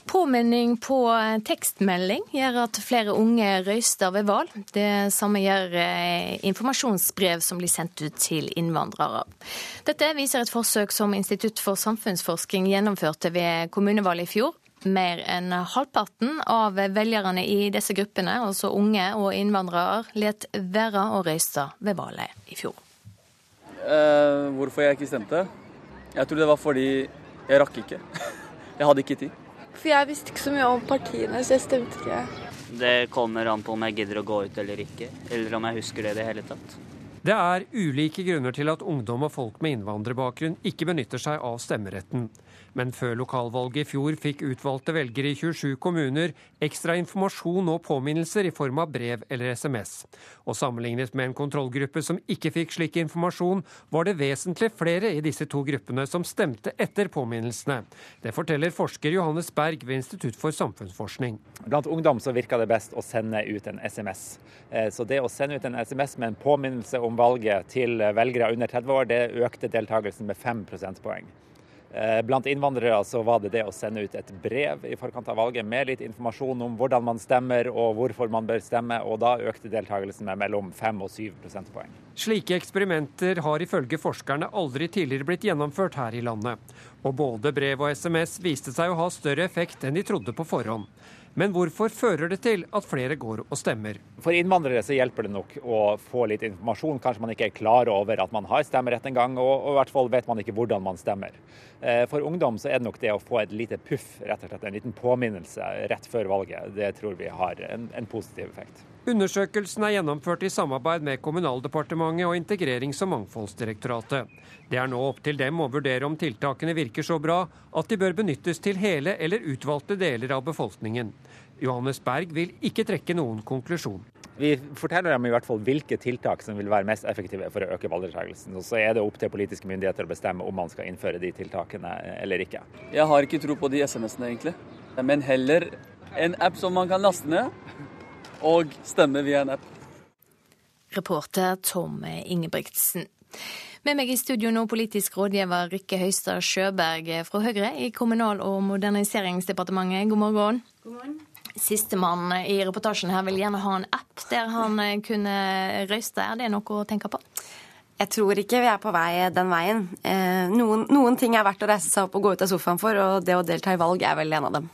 Påminning på tekstmelding gjør at flere unge røyster ved valg. Det samme gjør eh, informasjonsbrev som blir sendt ut til innvandrere. Dette viser et forsøk som Institutt for samfunnsforskning gjennomførte ved kommunevalget i fjor. Mer enn halvparten av velgerne i disse gruppene, altså unge og innvandrere, let være å røyste ved valget i fjor. Eh, hvorfor jeg ikke stemte? Jeg tror det var fordi jeg rakk ikke. Jeg hadde ikke tid. For jeg visste ikke så mye om partiene, så jeg stemte ikke. Det kommer an på om jeg gidder å gå ut eller ikke, eller om jeg husker det i det hele tatt. Det er ulike grunner til at ungdom og folk med innvandrerbakgrunn ikke benytter seg av stemmeretten. Men før lokalvalget i fjor fikk utvalgte velgere i 27 kommuner ekstra informasjon og påminnelser i form av brev eller SMS. Og sammenlignet med en kontrollgruppe som ikke fikk slik informasjon, var det vesentlig flere i disse to gruppene som stemte etter påminnelsene. Det forteller forsker Johannes Berg ved Institutt for samfunnsforskning. Blant ungdom så virker det best å sende ut en SMS. Eh, så det å sende ut en SMS med en påminnelse om valget til velgere under 30 år, det økte deltakelsen med 5 prosentpoeng. Eh, blant innvandrere så var det det å sende ut et brev i forkant av valget med litt informasjon om hvordan man stemmer og hvorfor man bør stemme, og da økte deltakelsen med mellom 5 og 7 prosentpoeng. Slike eksperimenter har ifølge forskerne aldri tidligere blitt gjennomført her i landet. Og både brev og SMS viste seg å ha større effekt enn de trodde på forhånd. Men hvorfor fører det til at flere går og stemmer? For innvandrere så hjelper det nok å få litt informasjon. Kanskje man ikke er klar over at man har stemmerett en gang, og, og i hvert fall vet man ikke hvordan man stemmer. Eh, for ungdom så er det nok det å få et lite puff, rett og slett en liten påminnelse rett før valget, det tror vi har en, en positiv effekt. Undersøkelsen er gjennomført i samarbeid med Kommunaldepartementet og Integrerings- og mangfoldsdirektoratet. Det er nå opp til dem å vurdere om tiltakene virker så bra at de bør benyttes til hele eller utvalgte deler av befolkningen. Johannes Berg vil ikke trekke noen konklusjon. Vi forteller dem i hvert fall hvilke tiltak som vil være mest effektive for å øke valgdeltakelsen. Så er det opp til politiske myndigheter å bestemme om man skal innføre de tiltakene eller ikke. Jeg har ikke tro på de SMS-ene, egentlig. Men heller en app som man kan laste ned og stemme via en app. Reporter Tom Ingebrigtsen. Med meg i studio nå politisk rådgiver Rikke Høistad Sjøberg fra Høyre i Kommunal- og moderniseringsdepartementet. God morgen. God morgen. Sistemann i reportasjen her vil gjerne ha en app der han kunne røyste. Er det noe å tenke på? Jeg tror ikke vi er på vei den veien. Eh, noen, noen, ting er verdt å reise seg opp og gå ut av sofaen for, og det å delta i valg er vel en av dem.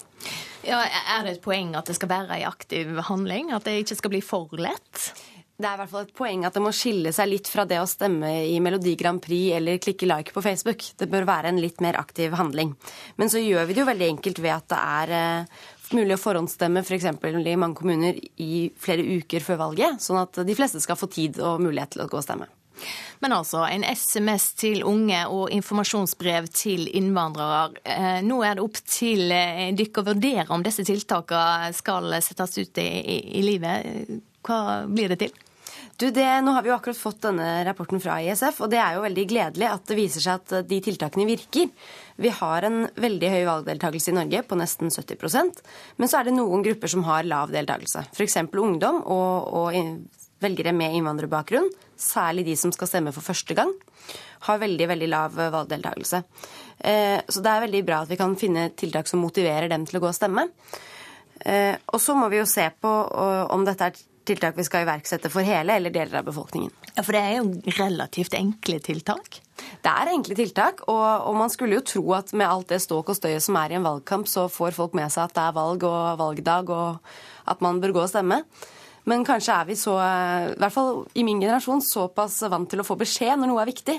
Ja, Er det et poeng at det skal være en aktiv handling? At det ikke skal bli for lett? Det er i hvert fall et poeng at det må skille seg litt fra det å stemme i Melodi Grand Prix eller klikke like på Facebook. Det bør være en litt mer aktiv handling. Men så gjør vi det jo veldig enkelt ved at det er eh, mulig å forhåndsstemme f.eks. For i mange kommuner i flere uker før valget, sånn at de fleste skal få tid og mulighet til å gå og stemme. Men altså, en SMS til unge og informasjonsbrev til innvandrere. Eh, nå er det opp til eh, dere å vurdere om disse tiltakene skal settes ut i, i, i livet. Hva blir det til? Du, det, nå har vi jo akkurat fått denne rapporten fra ISF, og det er jo veldig gledelig at det viser seg at de tiltakene virker. Vi har en veldig høy valgdeltakelse i Norge, på nesten 70% men så er det noen grupper som har lav deltakelse. F.eks. ungdom og, og velgere med innvandrerbakgrunn, særlig de som skal stemme for første gang, har veldig veldig lav valgdeltakelse. Eh, så det er veldig bra at vi kan finne tiltak som motiverer dem til å gå og stemme. Eh, og så må vi jo se på om dette er tiltak vi skal iverksette for hele eller deler av befolkningen. Ja, For det er jo relativt enkle tiltak? Det er enkle tiltak, og, og man skulle jo tro at med alt det ståk og støyet som er i en valgkamp, så får folk med seg at det er valg og valgdag, og at man bør gå og stemme. Men kanskje er vi så, i hvert fall i min generasjon, såpass vant til å få beskjed når noe er viktig.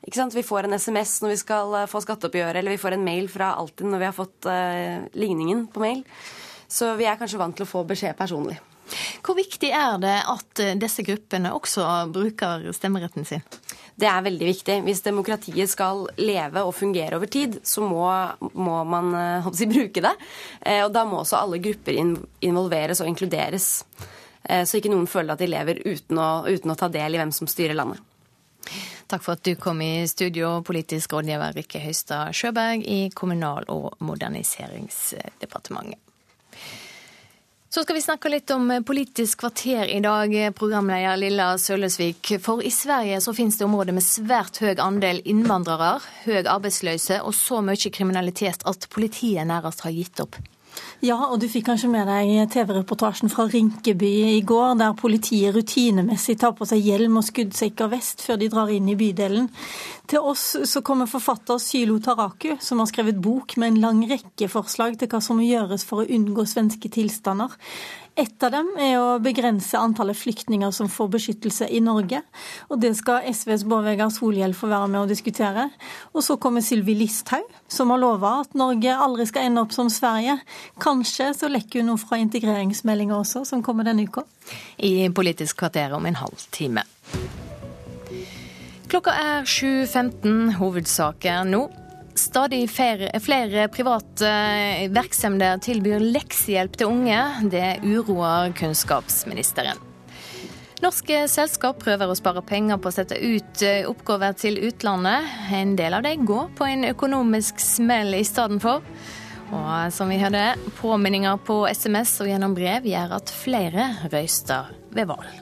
Vi får en SMS når vi skal eh, få skatteoppgjøret, eller vi får en mail fra Altinn når vi har fått uh, ligningen på mail. Så vi er kanskje vant til å få beskjed personlig. Hvor viktig er det at eh, disse gruppene også bruker stemmeretten sin? Det er veldig viktig. Hvis demokratiet skal leve og fungere over tid, så må, må man eh, bruke det. Eh, og da må også alle grupper involveres og inkluderes. Så ikke noen føler at de lever uten å, uten å ta del i hvem som styrer landet. Takk for at du kom i studio, politisk rådgiver Rikke Høistad Sjøberg i Kommunal- og moderniseringsdepartementet. Så skal vi snakke litt om Politisk kvarter i dag, programleder Lilla Sølesvik. For i Sverige så finnes det områder med svært høy andel innvandrere, høy arbeidsløse og så mye kriminalitet at politiet nærmest har gitt opp. Ja, og du fikk kanskje med deg TV-reportasjen fra Rinkeby i går, der politiet rutinemessig tar på seg hjelm og skuddsikker vest før de drar inn i bydelen. Til oss så kommer forfatter Sylo Taraku, som har skrevet bok med en lang rekke forslag til hva som må gjøres for å unngå svenske tilstander. Et av dem er å begrense antallet flyktninger som får beskyttelse i Norge. Og det skal SVs Bård Vegar Solhjell få være med å diskutere. Og så kommer Sylvi Listhaug, som har lova at Norge aldri skal ende opp som Sverige. Kanskje så lekker hun noe fra integreringsmeldinga også, som kommer denne uka. I Politisk kvarter om en halv time. Klokka er 7.15. Hovedsaker nå. Stadig flere, private eh, virksomheter tilbyr leksehjelp til unge. Det uroer kunnskapsministeren. Norske selskap prøver å spare penger på å sette ut eh, oppgaver til utlandet. En del av dem går på en økonomisk smell i stedet for. Og som vi hørte, påminninger på SMS og gjennom brev gjør at flere røyster ved valg.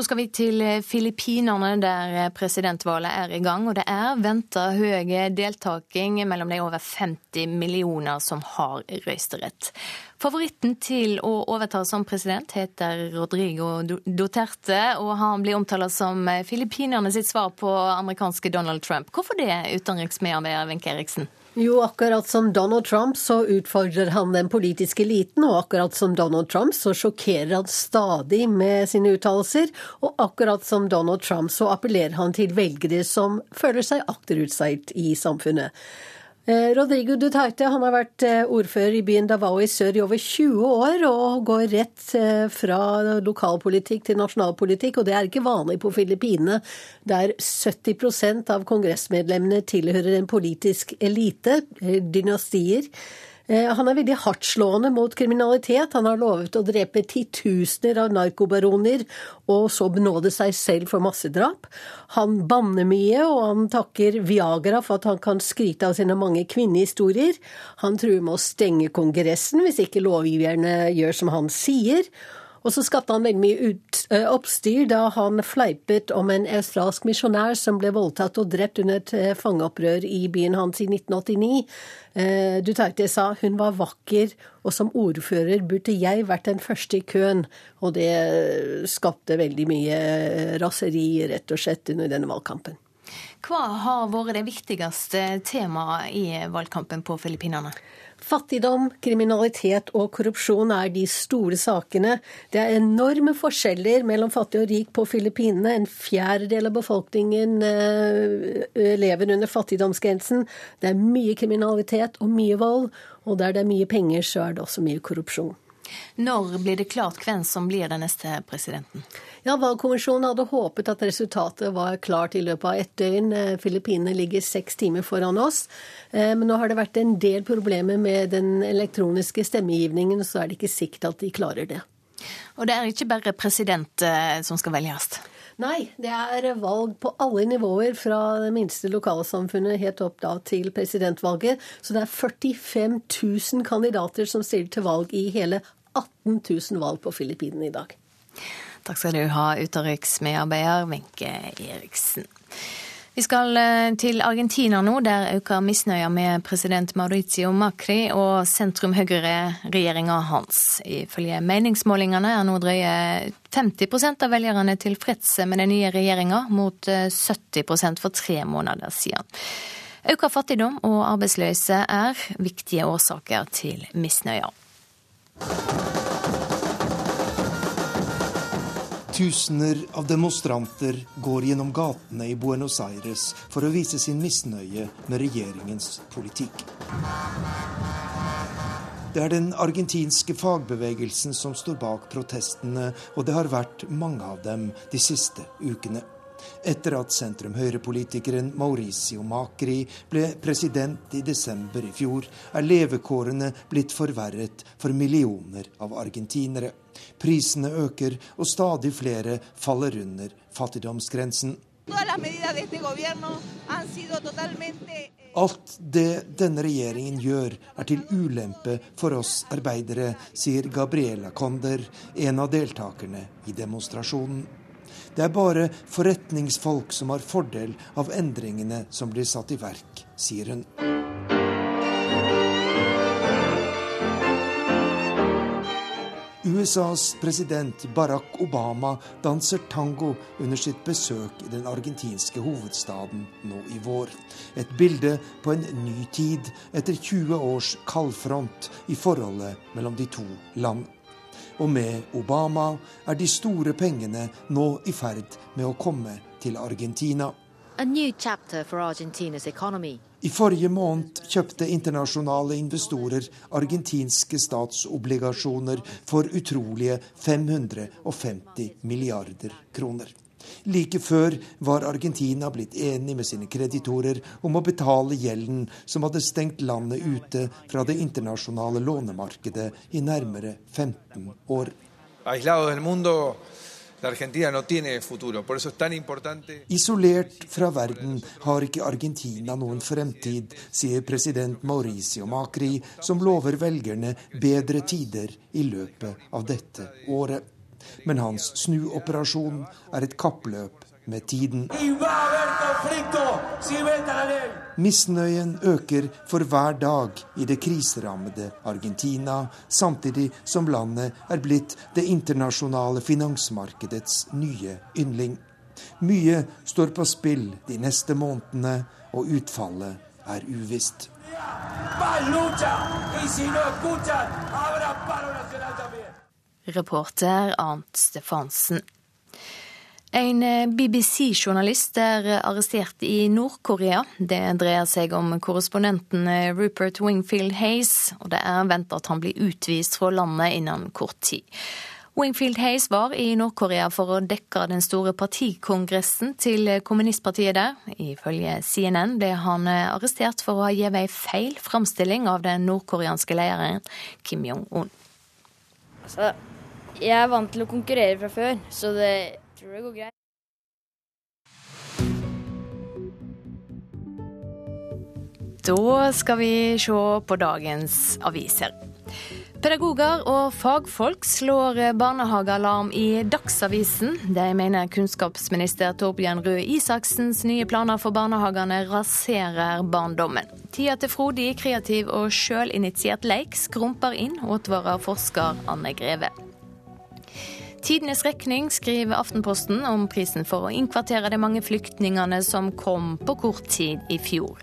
Så skal vi til Filippinene, der presidentvalget er i gang. Og det er venta høy deltaking mellom de over 50 millioner som har røysterett. Favoritten til å overta som president heter Rodrigo Duterte, og han blir omtalt som Filippinerne sitt svar på amerikanske Donald Trump. Hvorfor det, utenriksmedarbeider Wenche Eriksen? Jo, akkurat som Donald Trump så utfordrer han den politiske eliten, og akkurat som Donald Trump så sjokkerer han stadig med sine uttalelser, og akkurat som Donald Trump så appellerer han til velgere som føler seg akterutseilt i samfunnet. Eh, Rodrigo Duterte han har vært eh, ordfører i byen Davao i sør i over 20 år, og går rett eh, fra lokalpolitikk til nasjonalpolitikk. Og det er ikke vanlig på Filippinene, der 70% av kongressmedlemmene tilhører en politisk elite, dynastier. Eh, han er veldig hardtslående mot kriminalitet. Han har lovet å drepe titusener av narkobaroner og så benåde seg selv for massedrap. Han banner mye, og han takker Viagra for at han kan skryte av sine mange kvinnehistorier. Han truer med å stenge Kongressen hvis ikke lovgiverne gjør som han sier. Og så skapte han veldig mye ut, ø, oppstyr da han fleipet om en australsk misjonær som ble voldtatt og drept under et uh, fangeopprør i byen hans i 1989. Uh, Duterte sa hun var vakker, og som ordfører burde jeg vært den første i køen. Og det skapte veldig mye raseri, rett og slett, under denne valgkampen. Hva har vært det viktigste temaet i valgkampen på Filippinene? Fattigdom, kriminalitet og korrupsjon er de store sakene. Det er enorme forskjeller mellom fattig og rik på Filippinene. En fjerdedel av befolkningen eh, lever under fattigdomsgrensen. Det er mye kriminalitet og mye vold. Og der det er mye penger, så er det også mye korrupsjon. Når blir det klart hvem som blir den neste presidenten? Ja, Valgkommisjonen hadde håpet at resultatet var klart i løpet av ett døgn. Eh, Filippinene ligger seks timer foran oss. Eh, men nå har det vært en del problemer med den elektroniske stemmegivningen, så er det ikke sikkert at de klarer det. Og det er ikke bare president eh, som skal velges? Nei, det er valg på alle nivåer, fra det minste lokalsamfunnet helt opp da til presidentvalget. Så det er 45 000 kandidater som stiller til valg i hele 18 000 valg på Filippinene i dag. Takk skal du ha, utenriksmedarbeider Wenche Eriksen. Vi skal eh, til Argentina nå, der øker misnøya med president Mauricio Macri og sentrum-høyre-regjeringa hans. Ifølge meningsmålingene er nå drøye 50% av velgerne tilfredse med den nye regjeringa, mot 70 eh, for tre måneder siden. Økt fattigdom og arbeidsløse er viktige årsaker til misnøya. Tusener av demonstranter går gjennom gatene i Buenos Aires for å vise sin misnøye med regjeringens politikk. Det er den argentinske fagbevegelsen som står bak protestene, og det har vært mange av dem de siste ukene. Etter at sentrum-høyre-politikeren Mauricio Macri ble president i desember i fjor, er levekårene blitt forverret for millioner av argentinere. Prisene øker, og stadig flere faller under fattigdomsgrensen. Alt det denne regjeringen gjør er til ulempe for oss arbeidere, sier Gabriela Conder, en av deltakerne i demonstrasjonen. Det er bare forretningsfolk som har fordel av endringene som blir satt i verk, sier hun. USAs president Barack Obama danser tango under sitt besøk i den argentinske hovedstaden nå i vår. Et bilde på en ny tid etter 20 års kaldfront i forholdet mellom de to land. Og med Obama er de store pengene nå i ferd med å komme til Argentina. I forrige måned kjøpte internasjonale investorer argentinske statsobligasjoner for utrolige 550 milliarder kroner. Like før var Argentina blitt enig med sine kreditorer om å betale gjelden som hadde stengt landet ute fra det internasjonale lånemarkedet i nærmere 15 år. Isolert fra verden har ikke Argentina noen fremtid, sier president Mauricio Macri, som lover velgerne bedre tider i løpet av dette året. Men hans snuoperasjon er et kappløp med tiden. Misnøyen øker for hver dag i det kriserammede Argentina, samtidig som landet er blitt det internasjonale finansmarkedets nye yndling. Mye står på spill de neste månedene, og utfallet er uvisst. Reporter Arnt Stefansen. En BBC-journalist er arrestert i Nord-Korea. Det dreier seg om korrespondenten Rupert Wingfield Hayes, og det er ventet at han blir utvist fra landet innen kort tid. Wingfield Hayes var i Nord-Korea for å dekke den store partikongressen til kommunistpartiet der. Ifølge CNN ble han arrestert for å ha gitt ei feil framstilling av den nordkoreanske lederen Kim Jong-un. Altså, jeg er vant til å konkurrere fra før, så det tror jeg går greit. Da skal vi se på dagens aviser. Pedagoger og fagfolk slår barnehagealarm i Dagsavisen. De mener kunnskapsminister Torbjørn Røe Isaksens nye planer for barnehagene raserer barndommen. Tida til frodig, kreativ og sjølinitiert leik skrumper inn, advarer forsker Anne Greve. Tidenes regning skriver Aftenposten om prisen for å innkvartere de mange flyktningene som kom på kort tid i fjor.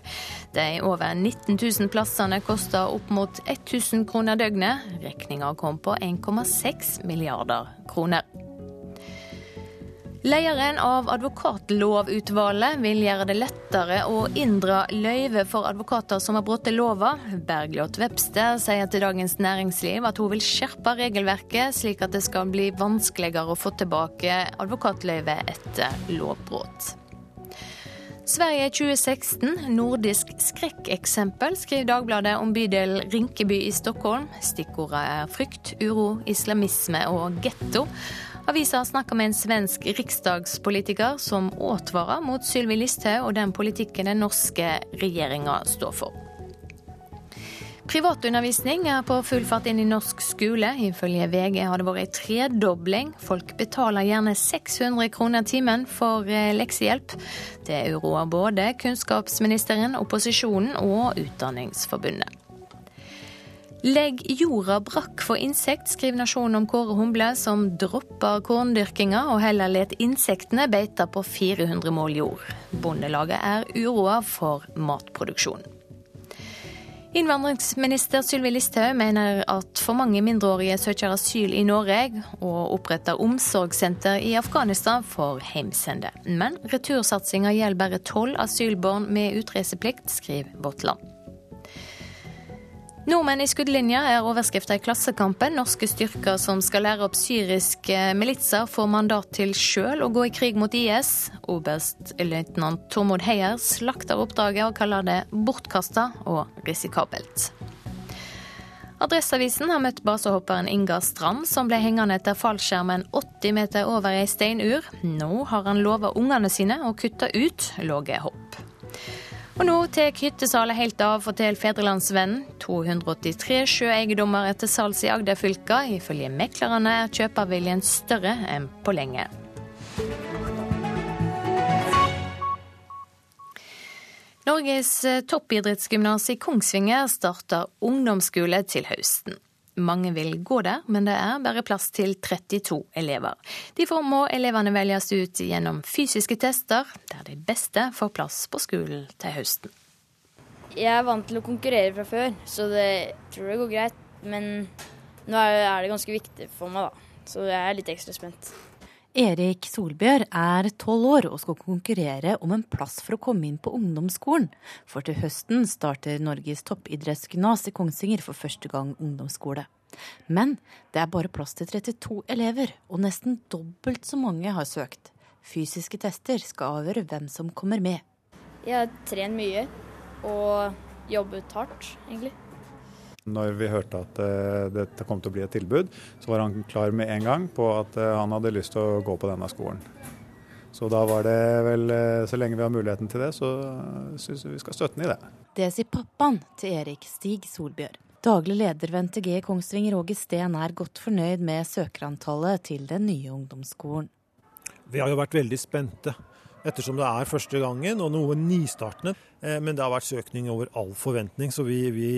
De over 19 000 plassene kosta opp mot 1000 kroner døgnet. Regninga kom på 1,6 milliarder kroner. Lederen av advokatlovutvalget vil gjøre det lettere å inndra løyve for advokater som har brutt lova. Bergljot Webster sier til Dagens Næringsliv at hun vil skjerpe regelverket, slik at det skal bli vanskeligere å få tilbake advokatløyve etter lovbrudd. Sverige 2016, nordisk skrekkeksempel, skriver Dagbladet om bydel Rinkeby i Stockholm. Stikkordene er frykt, uro, islamisme og getto. Avisa snakker med en svensk riksdagspolitiker som advarer mot Sylvi Listhaug og den politikken den norske regjeringa står for. Privatundervisning er på full fart inn i norsk skole. Ifølge VG har det vært ei tredobling. Folk betaler gjerne 600 kroner timen for eh, leksehjelp. Det uroer både kunnskapsministeren, opposisjonen og Utdanningsforbundet. Legg jorda brakk for insekt, skriver Nasjonen om Kåre Humble, som dropper korndyrkinga og heller let insektene beite på 400 mål jord. Bondelaget er uroa for matproduksjon. Innvandringsminister Sylvi Listhaug mener at for mange mindreårige søker asyl i Norge, og oppretter omsorgssenter i Afghanistan for heimsende. Men retursatsinga gjelder bare tolv asylbarn med utreiseplikt, skriver Vårt Land. Nordmenn i skuddlinja er overskrifta i Klassekampen. Norske styrker som skal lære opp syriske militser, får mandat til sjøl å gå i krig mot IS. Oberstløytnant Tormod Heier slakter oppdraget og kaller det bortkasta og risikabelt. Adresseavisen har møtt basehopperen Ingar Strand, som ble hengende etter fallskjermen 80 meter over ei steinur. Nå har han lova ungene sine å kutte ut lave hopp. Og nå tar hyttesalet helt av, forteller Fedrelandsvennen. 283 sjøeiendommer er til salgs i Agderfylka. Ifølge meklerne er kjøperviljen større enn på lenge. Norges toppidrettsgymnas i Kongsvinger starter ungdomsskole til høsten. Mange vil gå der, men det er bare plass til 32 elever. Derfor må elevene velges ut gjennom fysiske tester, der de beste får plass på skolen til høsten. Jeg er vant til å konkurrere fra før, så det tror jeg går greit. Men nå er det ganske viktig for meg, da. Så jeg er litt ekstra spent. Erik Solbjørg er tolv år og skal konkurrere om en plass for å komme inn på ungdomsskolen. For til høsten starter Norges toppidrettsgymnas i Kongsvinger for første gang ungdomsskole. Men det er bare plass til 32 elever, og nesten dobbelt så mange har søkt. Fysiske tester skal avgjøre hvem som kommer med. Jeg trent mye og jobbet hardt, egentlig. Når vi hørte at uh, dette kom til å bli et tilbud, så var han klar med en gang på at uh, han hadde lyst til å gå på denne skolen. Så da var det vel, uh, så lenge vi har muligheten til det, så syns vi vi skal støtte ham i det. Det sier pappaen til Erik, Stig Solbjørg. Daglig leder ved NTG Kongsvinger, Åge Steen, er godt fornøyd med søkerantallet til den nye ungdomsskolen. Vi har jo vært veldig spente ettersom det er første gangen og noe nystartende. Eh, men det har vært søkning over all forventning, så vi, vi,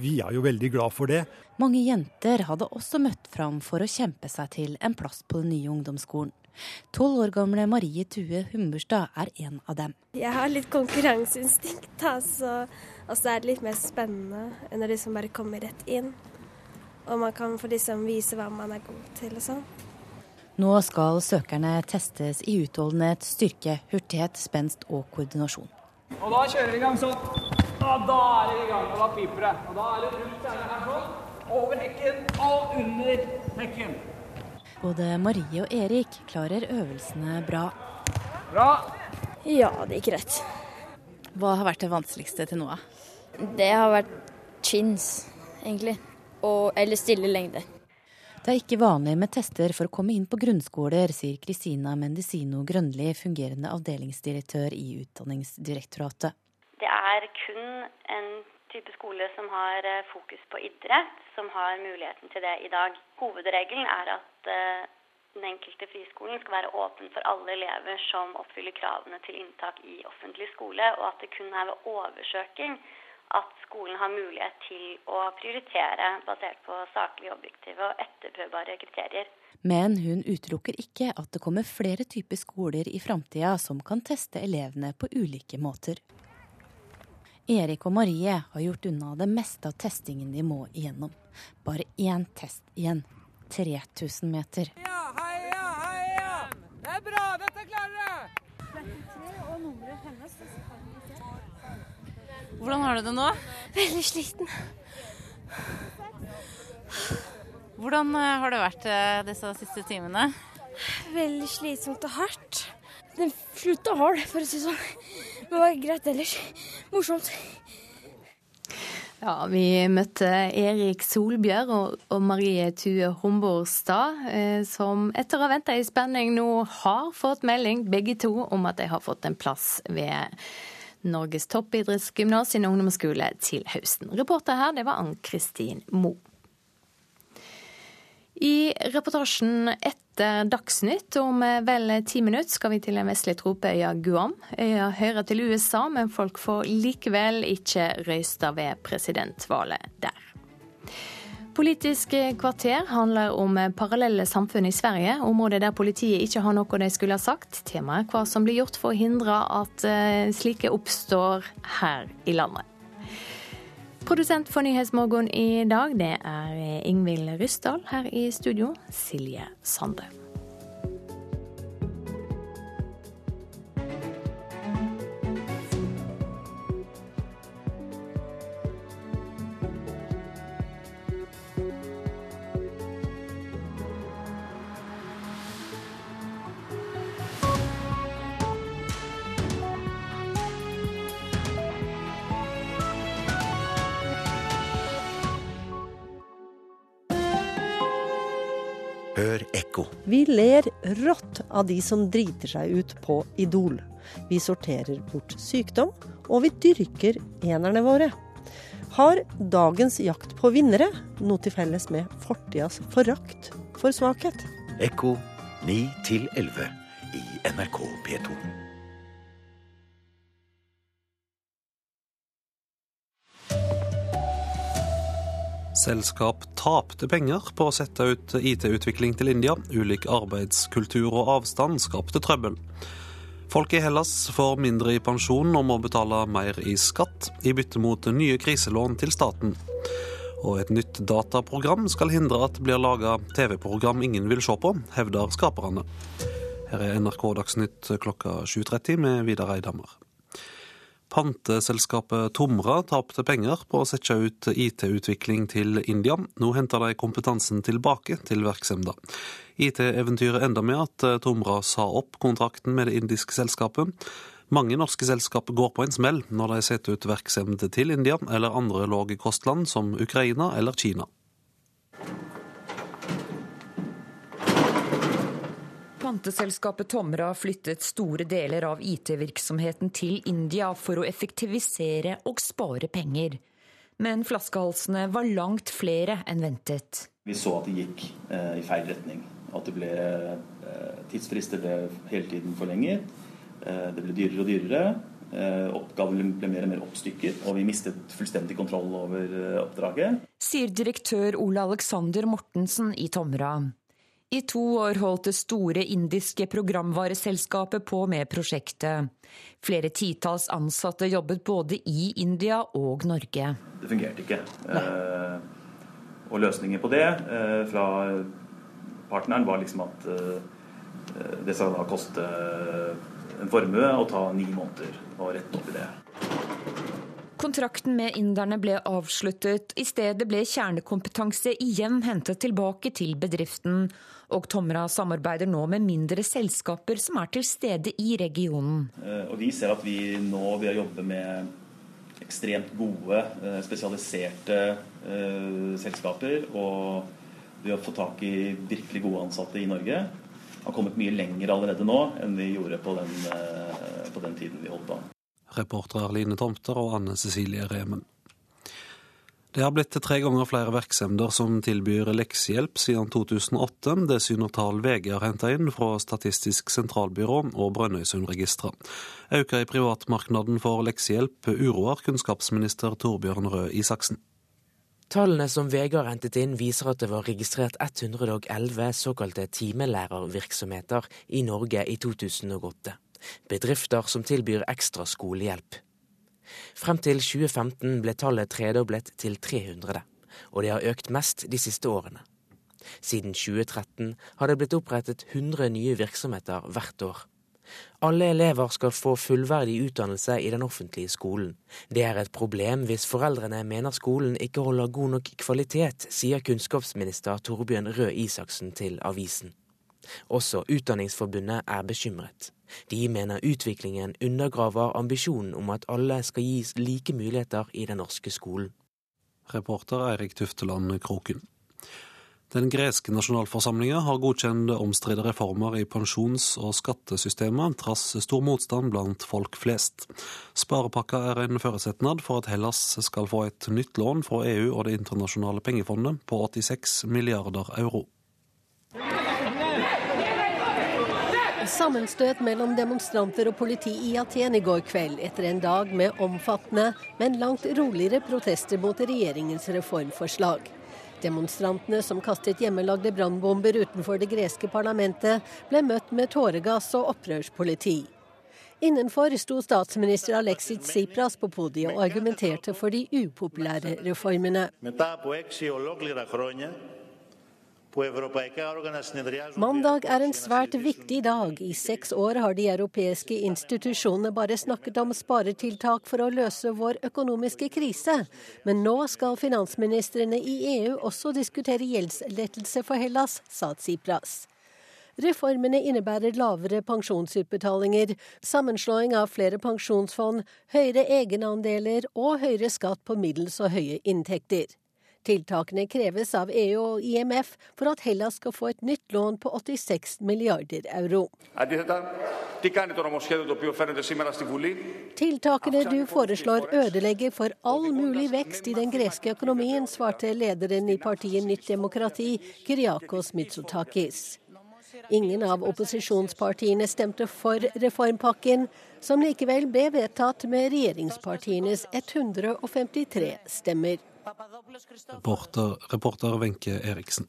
vi er jo veldig glad for det. Mange jenter hadde også møtt fram for å kjempe seg til en plass på den nye ungdomsskolen. Tolv år gamle Marie Tue Humberstad er en av dem. Jeg har litt konkurranseinstinkt, da, så altså, er det litt mer spennende enn å liksom bare komme rett inn. Og man kan få liksom vise hva man er god til og sånn. Nå skal søkerne testes i utholdenhet, styrke, hurtighet, spenst og koordinasjon. Og da kjører vi i gang sånn. Og da er vi i gang, og da piper det. Og da er det rundt her sånn. Over hekken og under hekken. Både Marie og Erik klarer øvelsene bra. Bra. Ja, det gikk rett. Hva har vært det vanskeligste til nå? Det har vært chins, egentlig. Og, eller stille lengde. Det er ikke vanlig med tester for å komme inn på grunnskoler, sier Kristina Mendicino Grønli, fungerende avdelingsdirektør i Utdanningsdirektoratet. Det er kun en type skole som har eh, fokus på idrett, som har muligheten til det i dag. Hovedregelen er at eh, den enkelte friskolen skal være åpen for alle elever som oppfyller kravene til inntak i offentlig skole, og at det kun er ved oversøking at skolen har mulighet til å prioritere basert på saklige, objektive og etterprøvbare kriterier. Men hun utelukker ikke at det kommer flere typer skoler i framtida som kan teste elevene på ulike måter. Erik og Marie har gjort unna det meste av testingen de må igjennom. Bare én test igjen. 3000 meter. Ja, heia, heia! Det er bra, dette klarer dere! Hvordan har du det nå? Veldig sliten. Hvordan eh, har det vært eh, disse siste timene? Veldig slitsomt og hardt. Den slutta hard, for å si det sånn. Men det var greit ellers. Morsomt. Ja, Vi møtte Erik Solbjørg og, og Marie Tue Homborstad, eh, som etter å ha venta i spenning nå har fått melding, begge to, om at de har fått en plass ved Norges toppidrettsgymnas sin ungdomsskole til høsten. Reporter her, det var Ann-Kristin Moe. I reportasjen etter Dagsnytt om vel ti minutter skal vi til den vestlige tropeøya Guam. Øya hører til USA, men folk får likevel ikke røysta ved presidentvalget der. Politisk kvarter handler om parallelle samfunn i Sverige, områder der politiet ikke har noe de skulle ha sagt. Temaet hva som blir gjort for å hindre at slike oppstår her i landet. Produsent for Nyhetsmorgen i dag, det er Ingvild Ryssdal. Her i studio, Silje Sande. Hør ekko. Vi ler rått av de som driter seg ut på Idol. Vi sorterer bort sykdom, og vi dyrker enerne våre. Har dagens jakt på vinnere noe til felles med fortidas forakt for svakhet? Ekko 9 til 11 i NRK P2. Selskap tapte penger på å sette ut IT-utvikling til India. Ulik arbeidskultur og avstand skapte trøbbel. Folk i Hellas får mindre i pensjon og må betale mer i skatt, i bytte mot nye kriselån til staten. Og et nytt dataprogram skal hindre at det blir laga TV-program ingen vil se på, hevder skaperne. Her er NRK Dagsnytt klokka 7.30 med Vidar Eidhammer. Panteselskapet Tomra tapte penger på å sette ut IT-utvikling til India. Nå henter de kompetansen tilbake til virksomheten. IT-eventyret enda med at Tomra sa opp kontrakten med det indiske selskapet. Mange norske selskap går på en smell når de setter ut virksomhet til India eller andre lave kostland som Ukraina eller Kina. Panteselskapet Tomra flyttet store deler av IT-virksomheten til India for å effektivisere og spare penger. Men flaskehalsene var langt flere enn ventet. Vi så at det gikk eh, i feil retning. At det ble eh, tidsfrister ble hele tiden forlenget. Eh, det ble dyrere og dyrere. Eh, oppgaven ble mer og mer oppstykket, og vi mistet fullstendig kontroll over eh, oppdraget. Sier direktør Ole Alexander Mortensen i Tomra. I to år holdt det store indiske programvareselskapet på med prosjektet. Flere titalls ansatte jobbet både i India og Norge. Det fungerte ikke. Eh, og løsningen på det eh, fra partneren var liksom at eh, det skal da koste en formue å ta ni måneder å rette opp i det. Kontrakten med inderne ble avsluttet. I stedet ble kjernekompetanse igjen hentet tilbake til bedriften. Og Tomra samarbeider nå med mindre selskaper som er til stede i regionen. Og vi ser at vi nå ved å jobbe med ekstremt gode, spesialiserte selskaper og ved å få tak i virkelig gode ansatte i Norge, har kommet mye lenger allerede nå enn vi gjorde på den, på den tiden vi holdt på. Reportere Line Tomter og Anne Cecilie Remen. Det har blitt tre ganger flere virksomheter som tilbyr leksehjelp siden 2008. Det syner tall VG har henta inn fra Statistisk sentralbyrå og Brønnøysundregisteret. Auka i privatmarkedet for leksehjelp uroer kunnskapsminister Torbjørn Røe Isaksen. Tallene som VG har hentet inn, viser at det var registrert 111 såkalte timelærervirksomheter i Norge i 2008. Bedrifter som tilbyr ekstra skolehjelp. Frem til 2015 ble tallet tredoblet til 300, og det har økt mest de siste årene. Siden 2013 har det blitt opprettet 100 nye virksomheter hvert år. Alle elever skal få fullverdig utdannelse i den offentlige skolen. Det er et problem hvis foreldrene mener skolen ikke holder god nok kvalitet, sier kunnskapsminister Torbjørn Røe Isaksen til avisen. Også Utdanningsforbundet er bekymret. De mener utviklingen undergraver ambisjonen om at alle skal gis like muligheter i den norske skolen. Reporter Eirik Tufteland Kroken. Den greske nasjonalforsamlinga har godkjent omstridte reformer i pensjons- og skattesystemet, trass stor motstand blant folk flest. Sparepakka er en forutsetnad for at Hellas skal få et nytt lån fra EU og Det internasjonale pengefondet på 86 milliarder euro. Sammenstøt mellom demonstranter og politi i Aten i går kveld, etter en dag med omfattende, men langt roligere protester mot regjeringens reformforslag. Demonstrantene som kastet hjemmelagde brannbomber utenfor det greske parlamentet, ble møtt med tåregass og opprørspoliti. Innenfor sto statsminister Alexis Tsipras på podiet og argumenterte for de upopulære reformene. Mandag er en svært viktig dag. I seks år har de europeiske institusjonene bare snakket om sparetiltak for å løse vår økonomiske krise. Men nå skal finansministrene i EU også diskutere gjeldslettelse for Hellas, sa Tsipras. Reformene innebærer lavere pensjonsutbetalinger, sammenslåing av flere pensjonsfond, høyere egenandeler og høyere skatt på middels og høye inntekter. Tiltakene kreves av EU og IMF for at Hellas skal få et nytt lån på 86 milliarder euro. Tiltakene du foreslår ødelegger for all mulig vekst i den greske økonomien, svarte lederen i partiet Nytt demokrati, Kyriakos Mitsotakis. Ingen av opposisjonspartiene stemte for reformpakken, som likevel ble vedtatt med regjeringspartienes 153 stemmer. Reporter, Wenche Eriksen.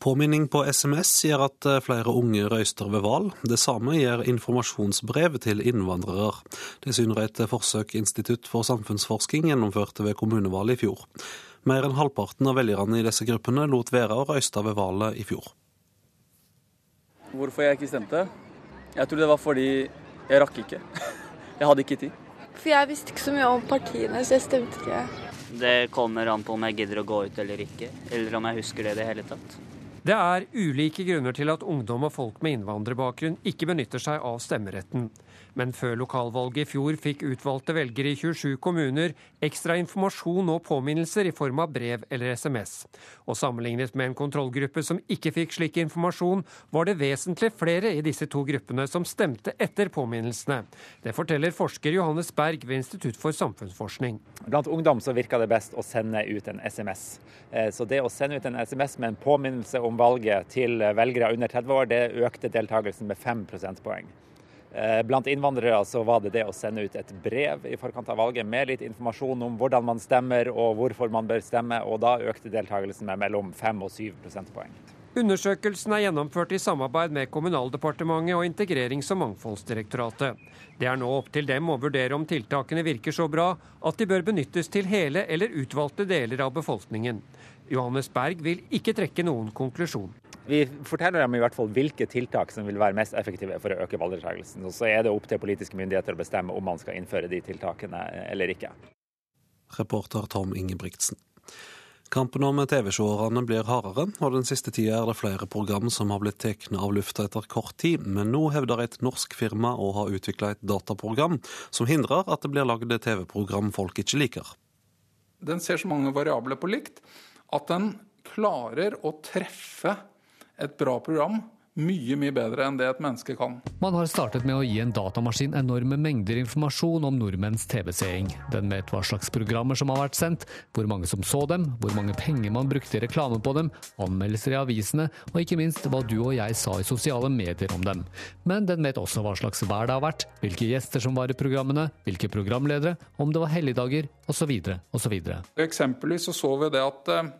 Påminning på SMS gjør at eh, flere unge røyster ved valg. Det samme gjør informasjonsbrev til innvandrere. Det syner et forsøk Institutt for samfunnsforsking gjennomførte ved kommunevalget i fjor. Mer enn halvparten av velgerne i disse gruppene lot være å røyste ved valget i fjor. Hvorfor jeg ikke stemte? Jeg tror det var fordi jeg rakk ikke. Jeg hadde ikke tid. For jeg visste ikke så mye om partiene, så jeg stemte ikke. Det kommer an på om jeg gidder å gå ut eller ikke, eller om jeg husker det i det hele tatt. Det er ulike grunner til at ungdom og folk med innvandrerbakgrunn ikke benytter seg av stemmeretten. Men før lokalvalget i fjor fikk utvalgte velgere i 27 kommuner ekstra informasjon og påminnelser i form av brev eller SMS. Og sammenlignet med en kontrollgruppe som ikke fikk slik informasjon, var det vesentlig flere i disse to gruppene som stemte etter påminnelsene. Det forteller forsker Johannes Berg ved Institutt for samfunnsforskning. Blant ungdom så virker det best å sende ut en SMS. Eh, så det å sende ut en SMS med en påminnelse om valget til velgere under 30 år, det økte deltakelsen med 5 prosentpoeng. Eh, blant innvandrere så var det det å sende ut et brev i forkant av valget med litt informasjon om hvordan man stemmer og hvorfor man bør stemme, og da økte deltakelsen med mellom 5 og 7 prosentpoeng. Undersøkelsen er gjennomført i samarbeid med Kommunaldepartementet og Integrerings- og mangfoldsdirektoratet. Det er nå opp til dem å vurdere om tiltakene virker så bra at de bør benyttes til hele eller utvalgte deler av befolkningen. Johannes Berg vil ikke trekke noen konklusjon. Vi forteller dem i hvert fall hvilke tiltak som vil være mest effektive for å øke valgdeltakelsen. Så er det opp til politiske myndigheter å bestemme om man skal innføre de tiltakene eller ikke. Reporter Tom Ingebrigtsen. Kampen om TV-seerne blir hardere, og den siste tida er det flere program som har blitt tatt av lufta etter kort tid. Men nå hevder et norsk firma å ha utvikla et dataprogram som hindrer at det blir lagd TV-program folk ikke liker. Den ser så mange variabler på likt at den klarer å treffe et bra program mye mye bedre enn det et menneske kan. Man har startet med å gi en datamaskin enorme mengder informasjon om nordmenns TV-seing. Den vet hva slags programmer som har vært sendt, hvor mange som så dem, hvor mange penger man brukte i reklame på dem, anmeldelser i avisene, og ikke minst hva du og jeg sa i sosiale medier om dem. Men den vet også hva slags vær det har vært, hvilke gjester som var i programmene, hvilke programledere, om det var helligdager, osv., osv. Eksempelvis så så vi det at eh,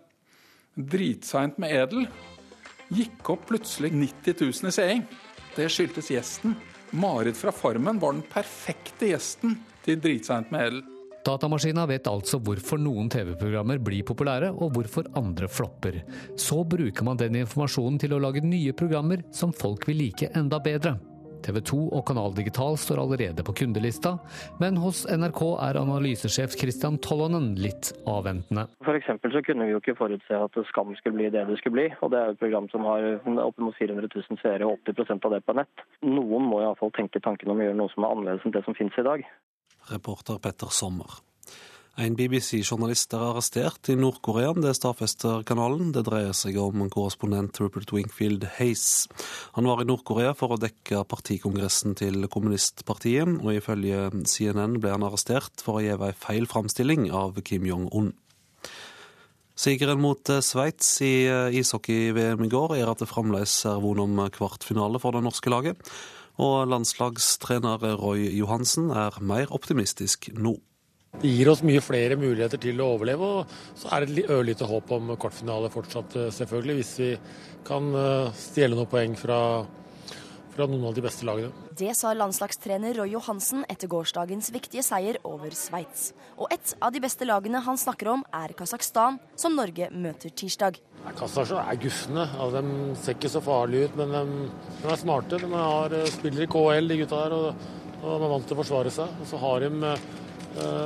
dritseint med edel gikk opp plutselig 90 000 i seing. Det skyldtes gjesten. Marit fra Farmen var den perfekte gjesten til Dritseint med edel. Datamaskina vet altså hvorfor noen TV-programmer blir populære, og hvorfor andre flopper. Så bruker man den informasjonen til å lage nye programmer som folk vil like enda bedre. TV 2 og Kanal Digital står allerede på kundelista, men hos NRK er analysesjef Christian Tollonen litt avventende. For eksempel så kunne vi jo ikke forutse at Skam skulle bli det det skulle bli. og Det er jo et program som har oppimot 400 000 seere og 80% av det på nett. Noen må iallfall tenke tanken om å gjøre noe som er annerledes enn det som finnes i dag. Reporter Petter Sommer. En BBC-journalist er arrestert i Nord-Korea, det stadfester kanalen. Det dreier seg om korrespondent Rupert Wingfield Hayes. Han var i Nord-Korea for å dekke partikongressen til kommunistpartiet, og ifølge CNN ble han arrestert for å gi ei feil framstilling av Kim Jong-un. Sigeren mot Sveits i ishockey-VM i går gjør at det fremdeles er von om kvartfinale for det norske laget. Og landslagstrener Roy Johansen er mer optimistisk nå. Det gir oss mye flere muligheter til å overleve, og så er det et ørlite håp om kvartfinale fortsatt, selvfølgelig, hvis vi kan stjele noen poeng fra, fra noen av de beste lagene. Det sa landslagstrener Roy Johansen etter gårsdagens viktige seier over Sveits. Og et av de beste lagene han snakker om, er Kasakhstan, som Norge møter tirsdag. Kasakhstan er gufne. Altså, de ser ikke så farlige ut, men de, de er smarte. De har, spiller i KL, de gutta der, og, og de er vant til å forsvare seg. Og så har de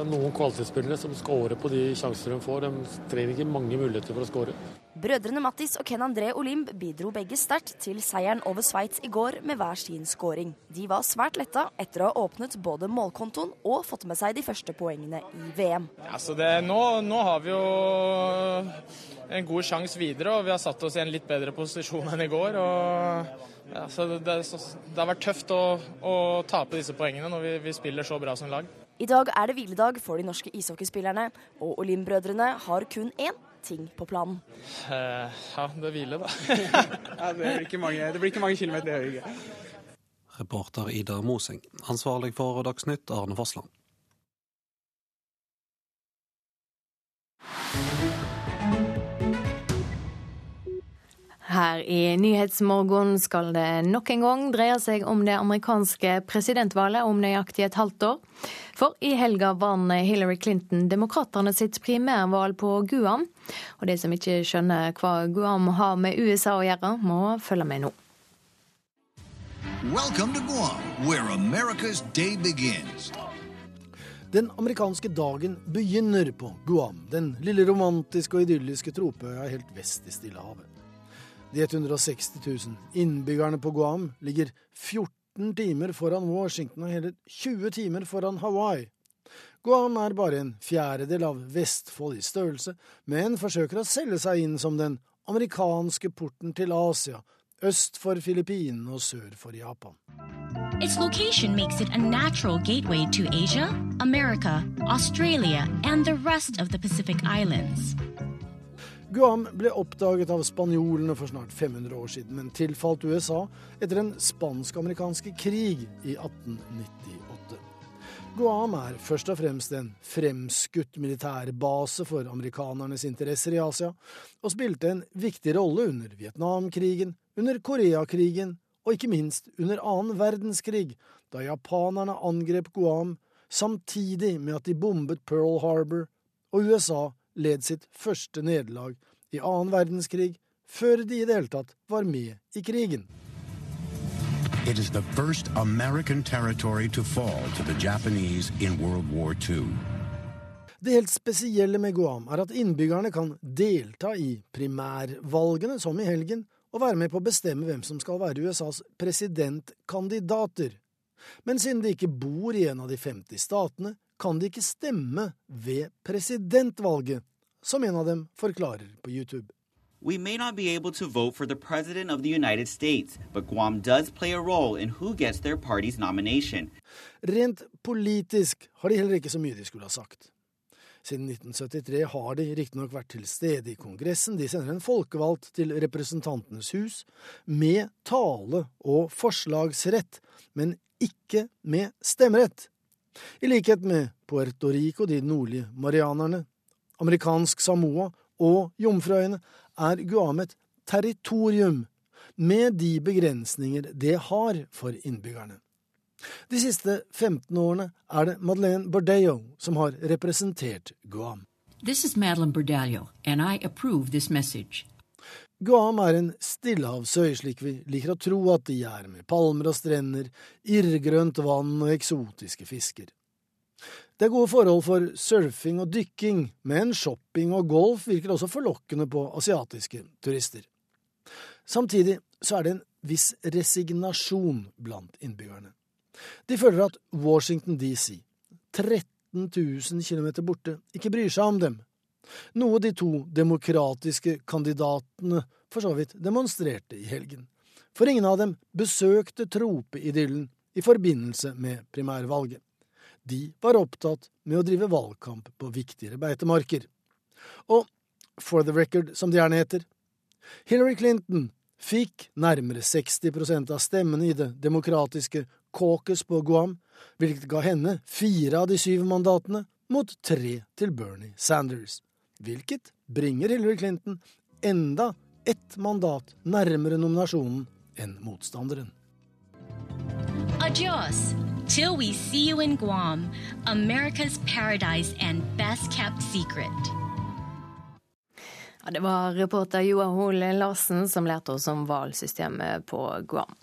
noen kvalitetsspillere som scorer på de sjanser de får. De trenger ikke mange muligheter for å score. Brødrene Mattis og Ken André Olimb bidro begge sterkt til seieren over Sveits i går med hver sin scoring. De var svært letta etter å ha åpnet både målkontoen og fått med seg de første poengene i VM. Ja, det, nå, nå, har vi jo en god sjanse videre, og vi har satt oss i en litt bedre posisjon enn i går. og ja, det, det, det, har vært tøft å, å tape disse poengene når vi, vi spiller så bra som lag. I dag er det hviledag for de norske ishockeyspillerne, og Olim-brødrene har kun én ting på planen. Uh, ja, det er hvile, da. ja, det, blir ikke mange, det blir ikke mange kilometer i Høyre. Reporter Ida Moseng. Ansvarlig for Dagsnytt, Arne Fossland. Her i Nyhetsmorgen skal det nok en gang dreie seg om det amerikanske presidentvalget om nøyaktig et halvt år. For i helga vant Hillary Clinton demokraterne sitt primærvalg på Guam. Og de som ikke skjønner hva Guam har med USA å gjøre, må følge med nå. Welcome to Guam, where America's day begins. Den amerikanske dagen begynner på Guam, den lille romantiske og idylliske tropeøya helt vest i Stillehavet. De 160 000 innbyggerne på Guam ligger 14 timer foran Washington og hele 20 timer foran Hawaii. Guam er bare en fjerdedel av Vestfold i størrelse, men forsøker å selge seg inn som den amerikanske porten til Asia, øst for Filippinene og sør for Japan. Its location makes it a natural gateway to Asia, America, Australia, and the rest of the Pacific Islands. Guam ble oppdaget av spanjolene for snart 500 år siden, men tilfalt USA etter den spansk-amerikanske krig i 1898. Guam er først og fremst en fremskutt militærbase for amerikanernes interesser i Asia, og spilte en viktig rolle under Vietnamkrigen, under Koreakrigen og ikke minst under annen verdenskrig, da japanerne angrep Guam samtidig med at de bombet Pearl Harbor, og USA led sitt første nederlag i annen verdenskrig, før de i det hele tatt var med i krigen. It is the first American territory to fall to the Japanese in World War II. Det helt spesielle med Guam er at innbyggerne kan delta i primærvalgene, som i helgen, og være med på å bestemme hvem som skal være USAs presidentkandidater. Men siden de ikke bor i en av de 50 statene, kan de ikke stemme ved presidentvalget, som en av dem forklarer på YouTube. We may not be able to vote for the President of the United States, but Guam does play a role in who gets their party's nomination. Rent politisk har de heller ikke så mye de skulle ha sagt. Siden 1973 har de riktignok vært til stede i Kongressen. De sender en folkevalgt til Representantenes hus med tale- og forslagsrett, men ikke med stemmerett. I likhet med Puerto Rico, de nordlige marianerne, amerikansk Samoa og Jomfrøyene er Guam et territorium, med de begrensninger det har for innbyggerne. De siste 15 årene er det Madeleine Bordello som har representert Guam. This is Madeline Bordallo, and I approve this message. Guam er en stillehavsøy, slik vi liker å tro at de er, med palmer og strender, irrgrønt vann og eksotiske fisker. Det er gode forhold for surfing og dykking, men shopping og golf virker også forlokkende på asiatiske turister. Samtidig så er det en viss resignasjon blant innbyggerne. De føler at Washington DC, 13 000 km borte, ikke bryr seg om dem, noe de to demokratiske kandidatene for så vidt demonstrerte i helgen. For ingen av dem besøkte tropeidyllen i forbindelse med primærvalget. De var opptatt med å drive valgkamp på viktigere beitemarker. Og for the record, som det gjerne heter, Hillary Clinton fikk nærmere 60% av stemmene i det demokratiske caucus på Guam, hvilket ga henne fire av de syv mandatene mot tre til Bernie Sanders, hvilket bringer Hillary Clinton enda ett mandat nærmere nominasjonen enn motstanderen. Adios. Till we see you in Guam, America's paradise and best kept secret. Ja, det var reporter Joa Hoel Larsen som lærte oss om valgsystemet på Guam.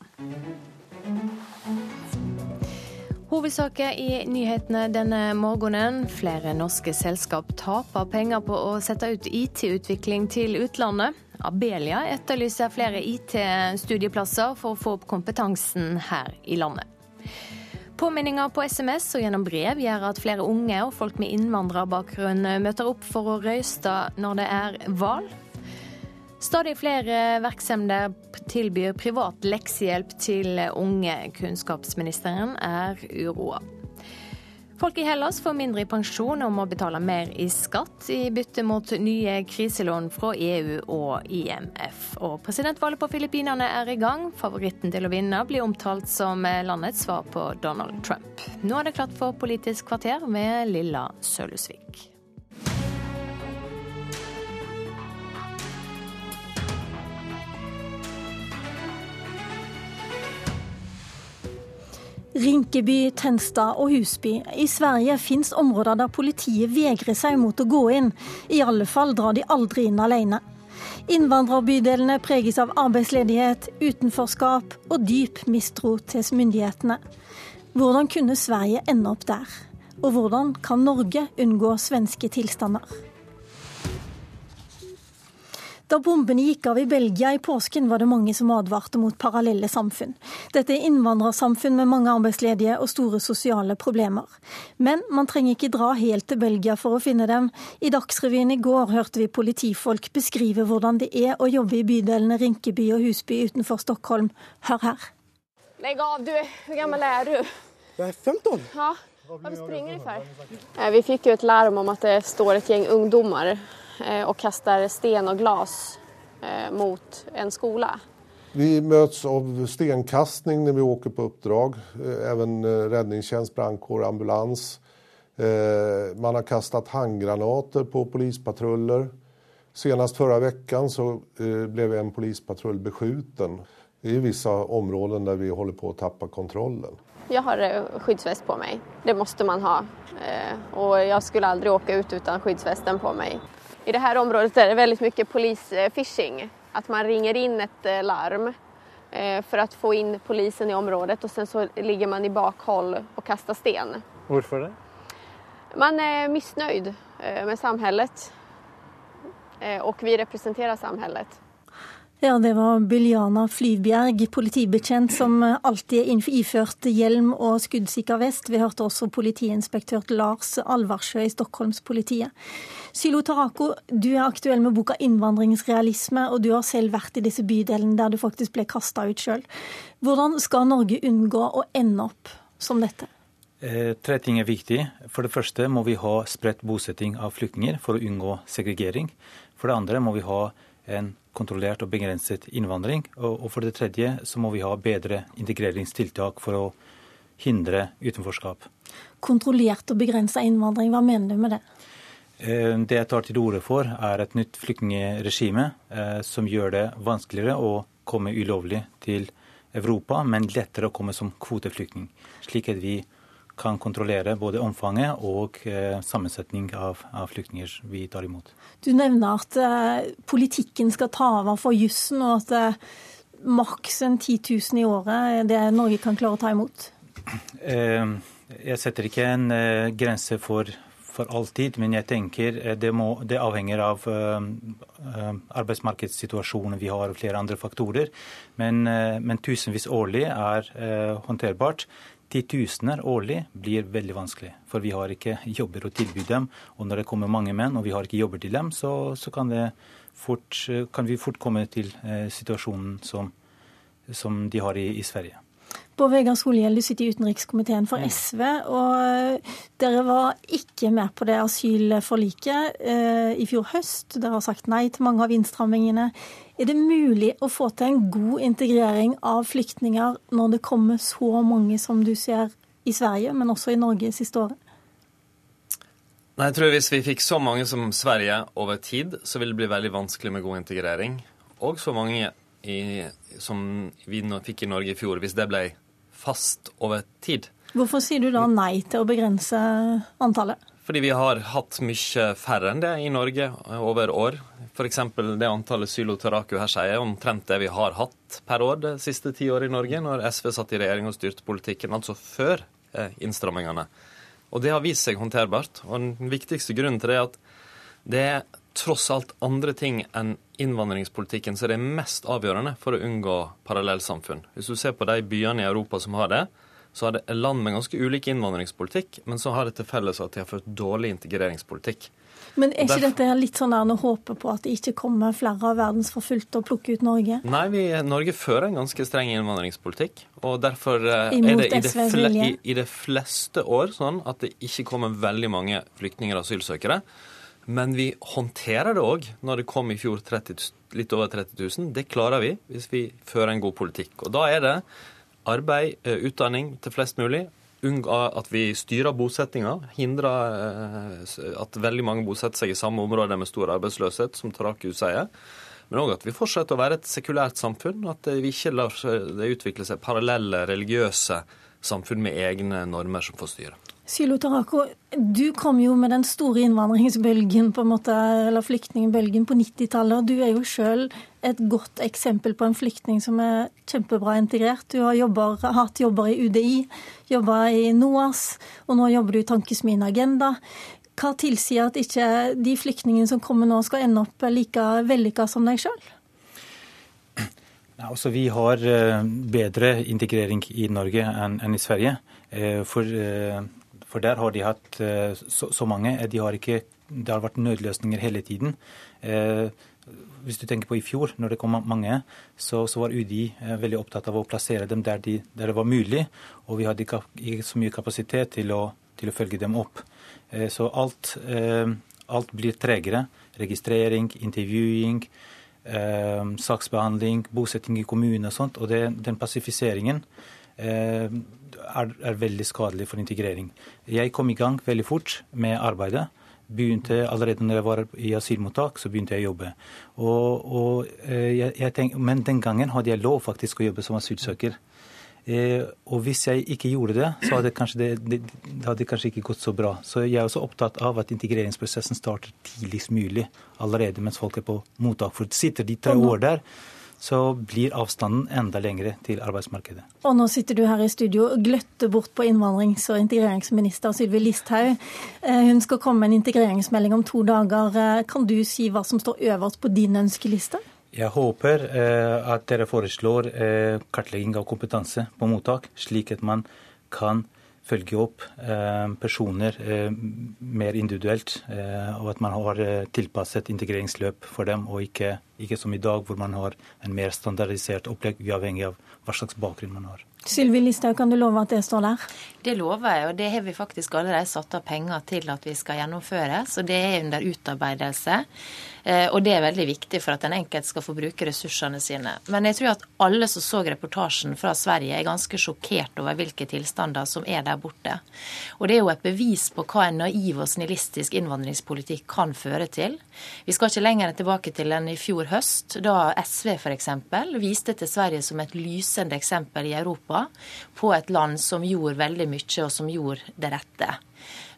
Hovedsaker i nyhetene denne morgenen. Flere norske selskap taper penger på å sette ut IT-utvikling til utlandet. Abelia etterlyser flere IT-studieplasser for å få opp kompetansen her i landet. Påminninger på SMS og gjennom brev gjør at flere unge og folk med innvandrerbakgrunn møter opp for å røyste når det er valg. Stadig flere virksomheter tilbyr privat leksehjelp til unge. Kunnskapsministeren er uroa. Folk i Hellas får mindre i pensjon og må betale mer i skatt i bytte mot nye kriselån fra EU og IMF. Og presidentvalget på Filippinene er i gang. Favoritten til å vinne blir omtalt som landets svar på Donald Trump. Nå er det klart for Politisk kvarter med Lilla Sølhusvik. Rinkeby, Tenstad og Husby. I Sverige fins områder der politiet vegrer seg mot å gå inn. I alle fall drar de aldri inn alene. Innvandrerbydelene preges av arbeidsledighet, utenforskap og dyp mistro til myndighetene. Hvordan kunne Sverige ende opp der? Og hvordan kan Norge unngå svenske tilstander? Da bombene gikk av i Belgia i påsken, var det mange som advarte mot parallelle samfunn. Dette er innvandrersamfunn med mange arbeidsledige og store sosiale problemer. Men man trenger ikke dra helt til Belgia for å finne dem. I Dagsrevyen i går hørte vi politifolk beskrive hvordan det er å jobbe i bydelene Rinkeby og Husby utenfor Stockholm. Hør her. Legg av, du. Hvor gammel er du? Jeg er 15. Ja. Hva springer du for? Vi fikk jo et lærdom om at det står et gjeng ungdommer og kaster sten og glas mot en skole. Vi møtes av stenkastning når vi åker på oppdrag. Även räddningstjänst, brandkår, ambulans. Man har kastet handgranater på polispatruller. Senest forrige veckan så ble en polispatrull beskjuten i visse områder der vi holder på å tappe kontrollen. Jeg har skyddsväst på meg. Det måste man ha. Og jeg skulle aldri åke ut uten skyddsvästen på meg. I det här området er det veldig mye polisfishing. At man ringer inn et larm for å få inn polisen i området, og sen så ligger man i bakhåll og kastar sten. Hvorfor det? Man er missnöjd med samhället og vi representerer samfunnet. Ja, det var Biljana Flyvbjerg, politibetjent som alltid er iført hjelm og skuddsikker vest. Vi hørte også politiinspektør Lars Alvarsjø i Stockholmspolitiet. Sylo Tarako, du er aktuell med boka 'Innvandringsrealisme', og du har selv vært i disse bydelene der du faktisk ble kasta ut sjøl. Hvordan skal Norge unngå å ende opp som dette? Eh, tre ting er viktig. For det første må vi ha spredt bosetting av flyktninger for å unngå segregering. For det andre må vi ha en kontrollert og begrenset innvandring. Og for det tredje så må vi ha bedre integreringstiltak for å hindre utenforskap. Kontrollert og begrensa innvandring, hva mener du med det? Eh, det jeg tar til orde for, er et nytt flyktningregime eh, som gjør det vanskeligere å komme ulovlig til Europa, men lettere å komme som kvoteflyktning. Slik at vi kan kontrollere både omfanget og eh, sammensetning av, av, flyktninger vi tar imot. Du nevner at eh, politikken skal ta over for jussen, og at eh, maks 10 000 i året er det Norge kan klare å ta imot? Eh, jeg setter ikke en eh, grense for, for alltid, men jeg tenker eh, det, må, det avhenger av arbeidsmarkedssituasjonen vi har og flere andre faktorer. Men, men tusenvis årlig er håndterbart titusener årlig blir veldig vanskelig. For vi har ikke jobber å tilby dem. Og når det kommer mange menn, og vi har ikke jobber til dem, så, så kan, fort, kan, vi fort komme til eh, situasjonen som, som, de har i, i Sverige. Bård Vegar Solhjell, du sitter i utenrikskomiteen for SV. og eh, Dere var ikke med på det asylforliket eh, i fjor høst. Dere har sagt nei til mange av innstrammingene. Er det mulig å få til en god integrering av flyktninger når det kommer så mange som du ser i Sverige, men også i Norge siste året? Nei, jeg tror Hvis vi fikk så mange som Sverige over tid, så ville det bli veldig vanskelig med god integrering. Og så mange i, som vi fikk i Norge i fjor, hvis det ble fast over tid. Hvorfor sier du da nei til å begrense antallet? Fordi vi har hatt mye færre enn det i Norge over år. F.eks. det antallet Sylo Taraku her sier, er omtrent det vi har hatt per år det siste ti året i Norge, når SV satt i regjering og styrte politikken, altså før eh, innstrammingene. Og det har vist seg håndterbart. Og den viktigste grunnen til det er at det er tross alt andre ting enn innvandringspolitikken som er det mest avgjørende for å unngå parallellsamfunn. Hvis du ser på de byene i Europa som har det, så har det land med ganske ulik innvandringspolitikk, men så har det til felles at de har ført dårlig integreringspolitikk. Men er ikke Derfor... dette litt sånn der å håpe på at det ikke kommer flere av verdens forfulgte og plukke ut Norge? Nei, vi, Norge fører en ganske streng innvandringspolitikk. Og derfor eh, er det i det, fle, i, i det fleste år sånn at det ikke kommer veldig mange flyktninger og asylsøkere. Men vi håndterer det òg når det kom i fjor 30, litt over 30 000. Det klarer vi hvis vi fører en god politikk. Og da er det arbeid, eh, utdanning til flest mulig. At vi styrer bosettinga. Hindrer eh, at veldig mange bosetter seg i samme område med stor arbeidsløshet, som Taraku sier. Men òg at vi fortsetter å være et sekulært samfunn. At vi ikke lar det utvikle seg parallelle religiøse samfunn med egne normer som får styre. Sylo Tarako, du kom jo med den store innvandringsbølgen, på en måte, eller flyktningbølgen på 90-tallet. Du er jo sjøl et godt eksempel på en flyktning som er kjempebra integrert. Du har jobber, hatt jobber i UDI, jobba i NOAS, og nå jobber du i Tankesmien Agenda. Hva tilsier at ikke de flyktningene som kommer nå, skal ende opp like vellykka som deg sjøl? Altså, vi har eh, bedre integrering i Norge enn i Sverige. Eh, for eh, for der har de hatt eh, så, så mange. De har ikke, det har vært nødløsninger hele tiden. Eh, hvis du tenker på i fjor, når det kom mange, så, så var UDI eh, veldig opptatt av å plassere dem der, de, der, det var mulig. Og vi hadde ikke, så mye kapasitet til å, til å følge dem opp. Så alt, alt blir tregere. Registrering, intervjuing, saksbehandling, bosetting i kommune og sånt. Og det, den passifiseringen er, er, veldig skadelig for integrering. Jeg kom i gang veldig fort med arbeidet. Begynte Allerede når jeg var i asylmottak, så begynte jeg å jobbe. Og, og, eh, jeg, jeg tenk, men den gangen hadde jeg lov faktisk å jobbe som asylsøker. Eh, og hvis jeg ikke gjorde det, så hadde det, det, det hadde kanskje ikke gått så bra. Så jeg er også opptatt av at integreringsprosessen starter tidligst mulig, allerede mens folk er på mottak. For sitter de tre år der, så blir avstanden enda lengre til arbeidsmarkedet. Og nå sitter du her i studio og gløtter bort på innvandrings- og integreringsminister Sylvi Listhaug. Eh, hun skal komme med en integreringsmelding om to dager. Eh, kan du si hva som står øverst på din ønskeliste? Jeg håper eh, at dere foreslår eh, kartlegging av kompetanse på mottak, slik at man kan følge opp eh, personer eh, mer individuelt, eh, og at man har tilpasset integreringsløp for dem, og ikke, ikke, som i dag, hvor man har en mer standardisert opplegg uavhengig av hva slags bakgrunn man har. Sylvi Listhaug, kan du love at det står der? Det lover jeg, og det har vi faktisk allerede satt av penger til at vi skal gjennomføre. Så det er under utarbeidelse. Eh, og det er veldig viktig for at den enkelte skal få bruke ressursene sine. Men jeg tror at alle som så reportasjen fra Sverige, er ganske sjokkert over hvilke tilstander som er der borte. Og det er jo et bevis på hva en naiv og snillistisk innvandringspolitikk kan føre til. Vi skal ikke lenger tilbake til enn i fjor høst, da SV f.eks. viste til Sverige som et lysende eksempel i Europa på et land som gjorde veldig mye, og som gjorde det rette.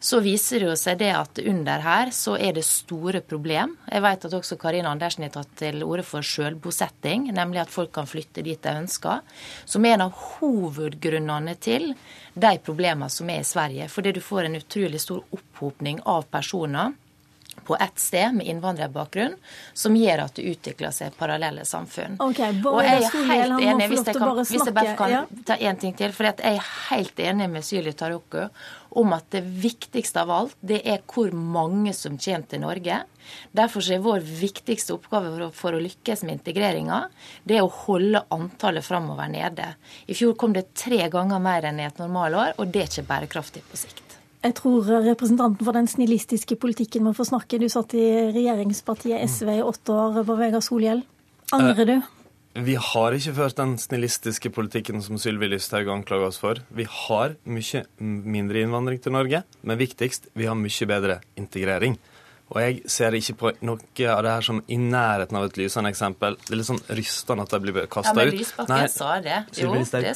Så viser det jo seg det at under her så er det store problem. Jeg vet at også Karina Andersen har tatt til orde for sjølbosetting, nemlig at folk kan flytte dit de ønsker. Som er en av hovedgrunnene til de problemene som er i Sverige. Fordi du får en utrolig stor opphopning av personer på ett sted med innvandrerbakgrunn, som gjør at det utvikler seg parallelle samfunn. Okay, og jeg er helt enig, hvis jeg, kan, hvis jeg bare kan ta én ting til, for jeg er helt enig med Syli Taroku om at det viktigste av alt, det er hvor mange som kommer til Norge. Derfor er vår viktigste oppgave for å, for å lykkes med integreringa, det er å holde antallet framover nede. I fjor kom det tre ganger mer enn i et normalår, og det er ikke bærekraftig på sikt. Jeg tror representanten for den snillistiske politikken må få snakke. Du satt i regjeringspartiet SV i åtte år, på Vegard Solhjell. Angrer du? Vi har ikke ført den snillistiske politikken som Sylvi Lysthaug anklager oss for. Vi har mye mindre innvandring til Norge, men viktigst, vi har mye bedre integrering. Og jeg ser ikke på noe av det her som i nærheten av et lysende eksempel. Det er litt sånn rystende at de blir kasta ut. Ja, men Lysbakken sa det. Jo, det står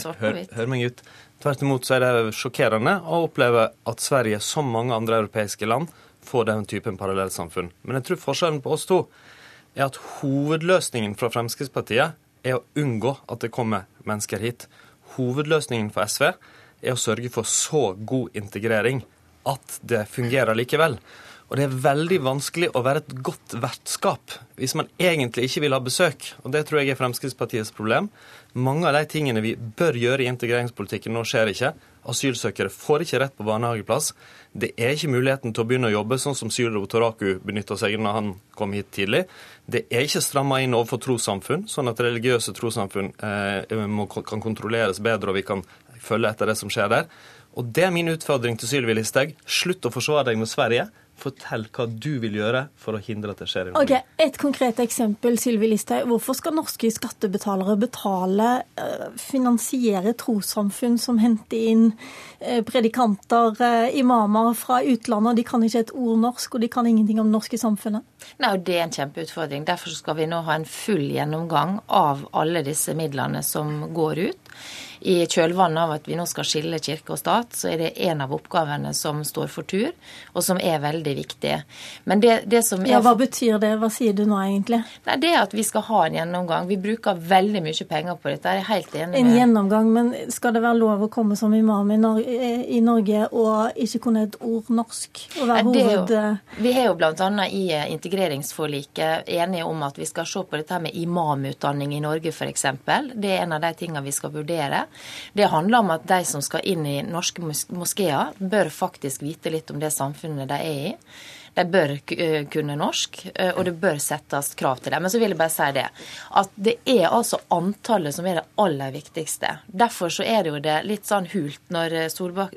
svart på hvitt. Hør meg ut. Tvert imot så er det sjokkerende å oppleve at Sverige, som mange andre europeiske land, får den typen parallellsamfunn. Men jeg tror forskjellen på oss to er at hovedløsningen fra Fremskrittspartiet er å unngå at det kommer mennesker hit. Hovedløsningen for SV er å sørge for så god integrering at det fungerer likevel. Og det er veldig vanskelig å være et godt vertskap hvis man egentlig ikke vil ha besøk. Og det tror jeg er Fremskrittspartiets problem. Mange av de tingene vi bør gjøre i integreringspolitikken, nå skjer ikke. Asylsøkere får ikke rett på barnehageplass. Det er ikke muligheten til å begynne å jobbe, sånn som Sylo Toraku benytta seg når han kom hit tidlig. Det er ikke stramma inn overfor trossamfunn, sånn at religiøse trossamfunn eh, kan kontrolleres bedre, og vi kan følge etter det som skjer der. Og det er min utfordring til Sylvi Listhaug. Slutt å forsvare deg med Sverige. Fortell hva du vil gjøre for å hindre at det skjer i Norge. Okay, et konkret eksempel, Sylvi Listhaug. Hvorfor skal norske skattebetalere betale, eh, finansiere trossamfunn som henter inn eh, predikanter, eh, imamer fra utlandet? De kan ikke et ord norsk, og de kan ingenting om det norske samfunnet. Nei, og Det er en kjempeutfordring. Derfor skal vi nå ha en full gjennomgang av alle disse midlene som går ut. I kjølvannet av at vi nå skal skille kirke og stat, så er det en av oppgavene som står for tur, og som er veldig viktig. Men det, det som er... Ja, Hva betyr det? Hva sier du nå egentlig? Nei, Det er at vi skal ha en gjennomgang. Vi bruker veldig mye penger på dette. Jeg er helt enig med En gjennomgang, men skal det være lov å komme som imam i, Norge, i Norge og ikke kunne et ord norsk? Og være hoved... Jo, vi er jo bl.a. i eh, integreringsforliket enige om at vi skal se på dette med imamutdanning i Norge, f.eks. Det er en av de tingene vi skal vurdere. Det handler om at de som skal inn i norske moskeer, bør faktisk vite litt om det samfunnet de er i. De bør eh, kunne norsk, eh, og det bør settes krav til dem. Men så vil jeg bare si det, at det er altså antallet som er det aller viktigste. Derfor så er det jo det litt sånn hult når eh, Solbak...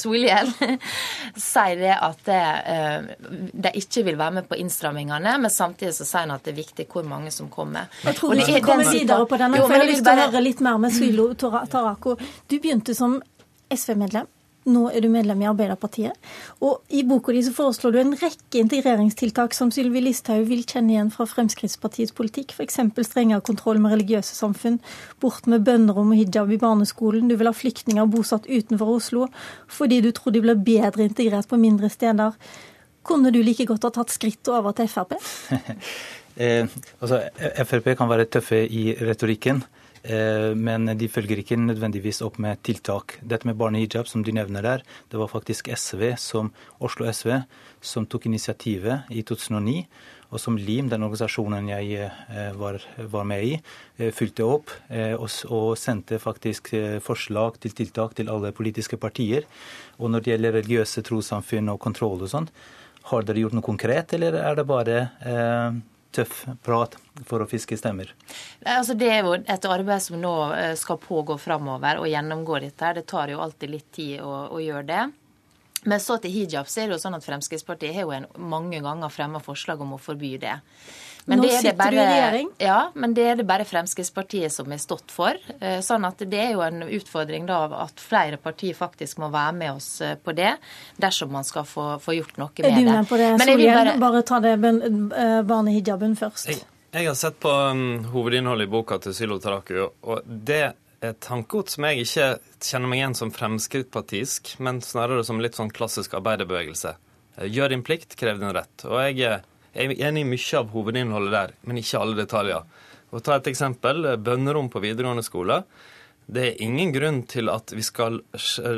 Solhjell sier det at det, de ikke vil være med på innstrammingene, men samtidig så sier han at det er viktig hvor mange som kommer. Jeg tror vi skal komme videre på denne, for jeg har lyst til å høre litt mer med Sylo Tarako. Du begynte som SV-medlem. Nå er du medlem i Arbeiderpartiet. Og I boka di så foreslår du en rekke integreringstiltak som Sylvi Listhaug vil kjenne igjen fra Fremskrittspartiets politikk. F.eks. strengere kontroll med religiøse samfunn, bort med bønnerom og hijab i barneskolen. Du vil ha flyktninger bosatt utenfor Oslo fordi du tror de blir bedre integrert på mindre steder. Kunne du like godt ha tatt skrittet over til Frp? eh, altså, Frp kan være tøffe i retorikken. Men de følger ikke nødvendigvis opp med tiltak. Dette med barnehijab, som du nevner der, det var faktisk SV, som, Oslo SV som tok initiativet i 2009 og som LIM, den organisasjonen jeg eh, var, var med i, eh, fulgte opp eh, og, og, sendte faktisk forslag til tiltak til alle politiske partier. Og når det gjelder religiøse trossamfunn og kontroll og sånt, har dere gjort noe konkret, eller er det bare eh, tøff prat for å fiske stemmer? Altså, det er jo et arbeid som nå skal pågå framover og gjennomgå dette. Det tar jo alltid litt tid å, å gjøre det. Men så til hijab, så er det jo sånn at Fremskrittspartiet har jo en, mange ganger fremma forslag om å forby det. Men Nå det sitter bare, du i regjering? Ja, men det er det bare Fremskrittspartiet som har stått for. Eh, sånn at det er jo en utfordring da at flere partier faktisk må være med oss eh, på det, dersom man skal få, få gjort noe med det. Er du med på det, Solhjell? Bare... bare ta det eh, barnehijaben først. Jeg, jeg har sett på um, hovedinnholdet i boka til Sylo Taraku, og det et tankegods som jeg ikke kjenner meg igjen som fremskrittspartisk, men snarere som litt sånn klassisk arbeiderbevegelse. Gjør din plikt, krev din rett. Og jeg er enig i mye av hovedinnholdet der, men ikke alle detaljer. Og ta et eksempel. Eh, bønnerom på videregående skole. Det er ingen grunn til at vi skal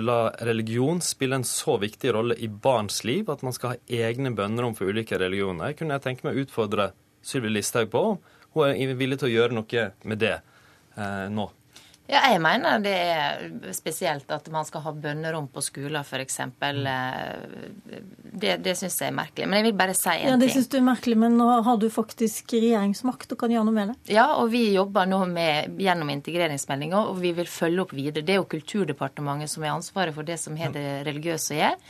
la religion spille en så viktig rolle i barns liv at man skal ha egne bønnerom for ulike religioner. Jeg kunne tenke meg å utfordre Sylvi Listhaug på om hun er villig til å gjøre noe med det eh, nå. Ja, jeg mener det er spesielt at man skal ha bønnerom på skoler, f.eks. Eh, det, det syns jeg er merkelig. Men jeg vil bare si en ting. Ja, Det syns du er merkelig, men nå har du faktisk regjeringsmakt og kan gjøre noe med det? Ja, og vi jobber nå med, gjennom integreringsmeldinga, og vi vil følge opp videre. Det er jo Kulturdepartementet som er ansvaret for det som har det religiøse å gjøre.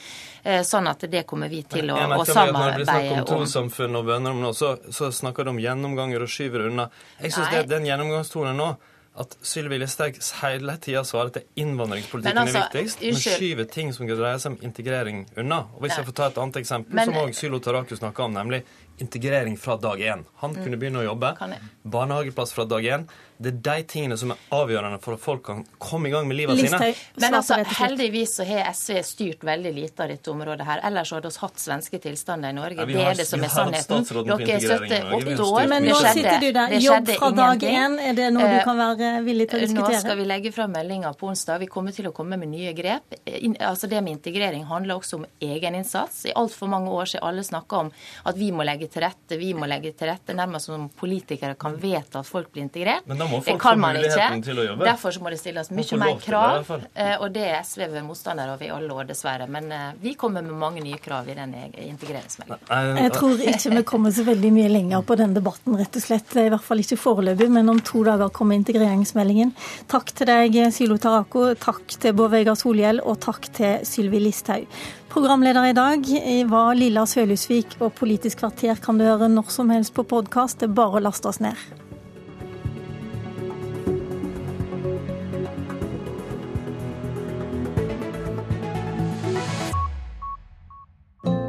Eh, sånn at det kommer vi til å, å samarbeide om. Når det blir snakk om trossamfunn og bønnerom nå, så, så snakker du om gjennomganger og skyver unna. Jeg syns den gjennomgangstonen nå at Sylvi Listhaug hele tida svarer at innvandringspolitikken altså, er viktigst, men skyver ting som dreier seg om integrering, unna. Og Hvis jeg får ta et annet eksempel, men, som òg Sylo Taraku snakka om, nemlig integrering fra dag én. Han mm. kunne begynne å jobbe. Barnehageplass fra dag én. Det er de tingene som er avgjørende for at folk kan komme i gang med livet sine. Men altså, heldigvis så har SV styrt veldig lite av dette området her. Ellers hadde vi hatt svenske tilstander i Norge. Ja, det er det som er sannheten. Dere støtter åtte år. Men nå sitter du der. Jobb fra dag én, er det noe du kan være villig til å diskutere? Nå skal vi legge fram meldinga på onsdag. Vi kommer til å komme med nye grep. Altså Det med integrering handler også om egeninnsats. I altfor mange år har alle snakka om at vi må legge til rette, vi må legge til rette, nærmest som politikere kan vedta at folk blir integrert. Men da må folk få muligheten til å jobbe. Derfor så må det stilles mye mer krav. Det, og det er SV ved motstander av i alle år, dessverre. Men eh, vi kommer med mange nye krav i denne integreringsmeldingen. Jeg tror ikke vi kommer så veldig mye lenger på den debatten, rett og slett. I hvert fall ikke foreløpig, men om to dager kommer integreringsmeldingen. Takk til deg, Sylo Tarako. Takk til Bård Vegar Solhjell, og takk til Sylvi Listhaug. Programleder i dag var Lilla Sølhusvik, og Politisk kvarter kan du høre når som helst på podkast. Det er bare å laste oss ned.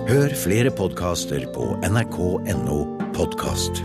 Hør flere podkaster på nrk.no podkast.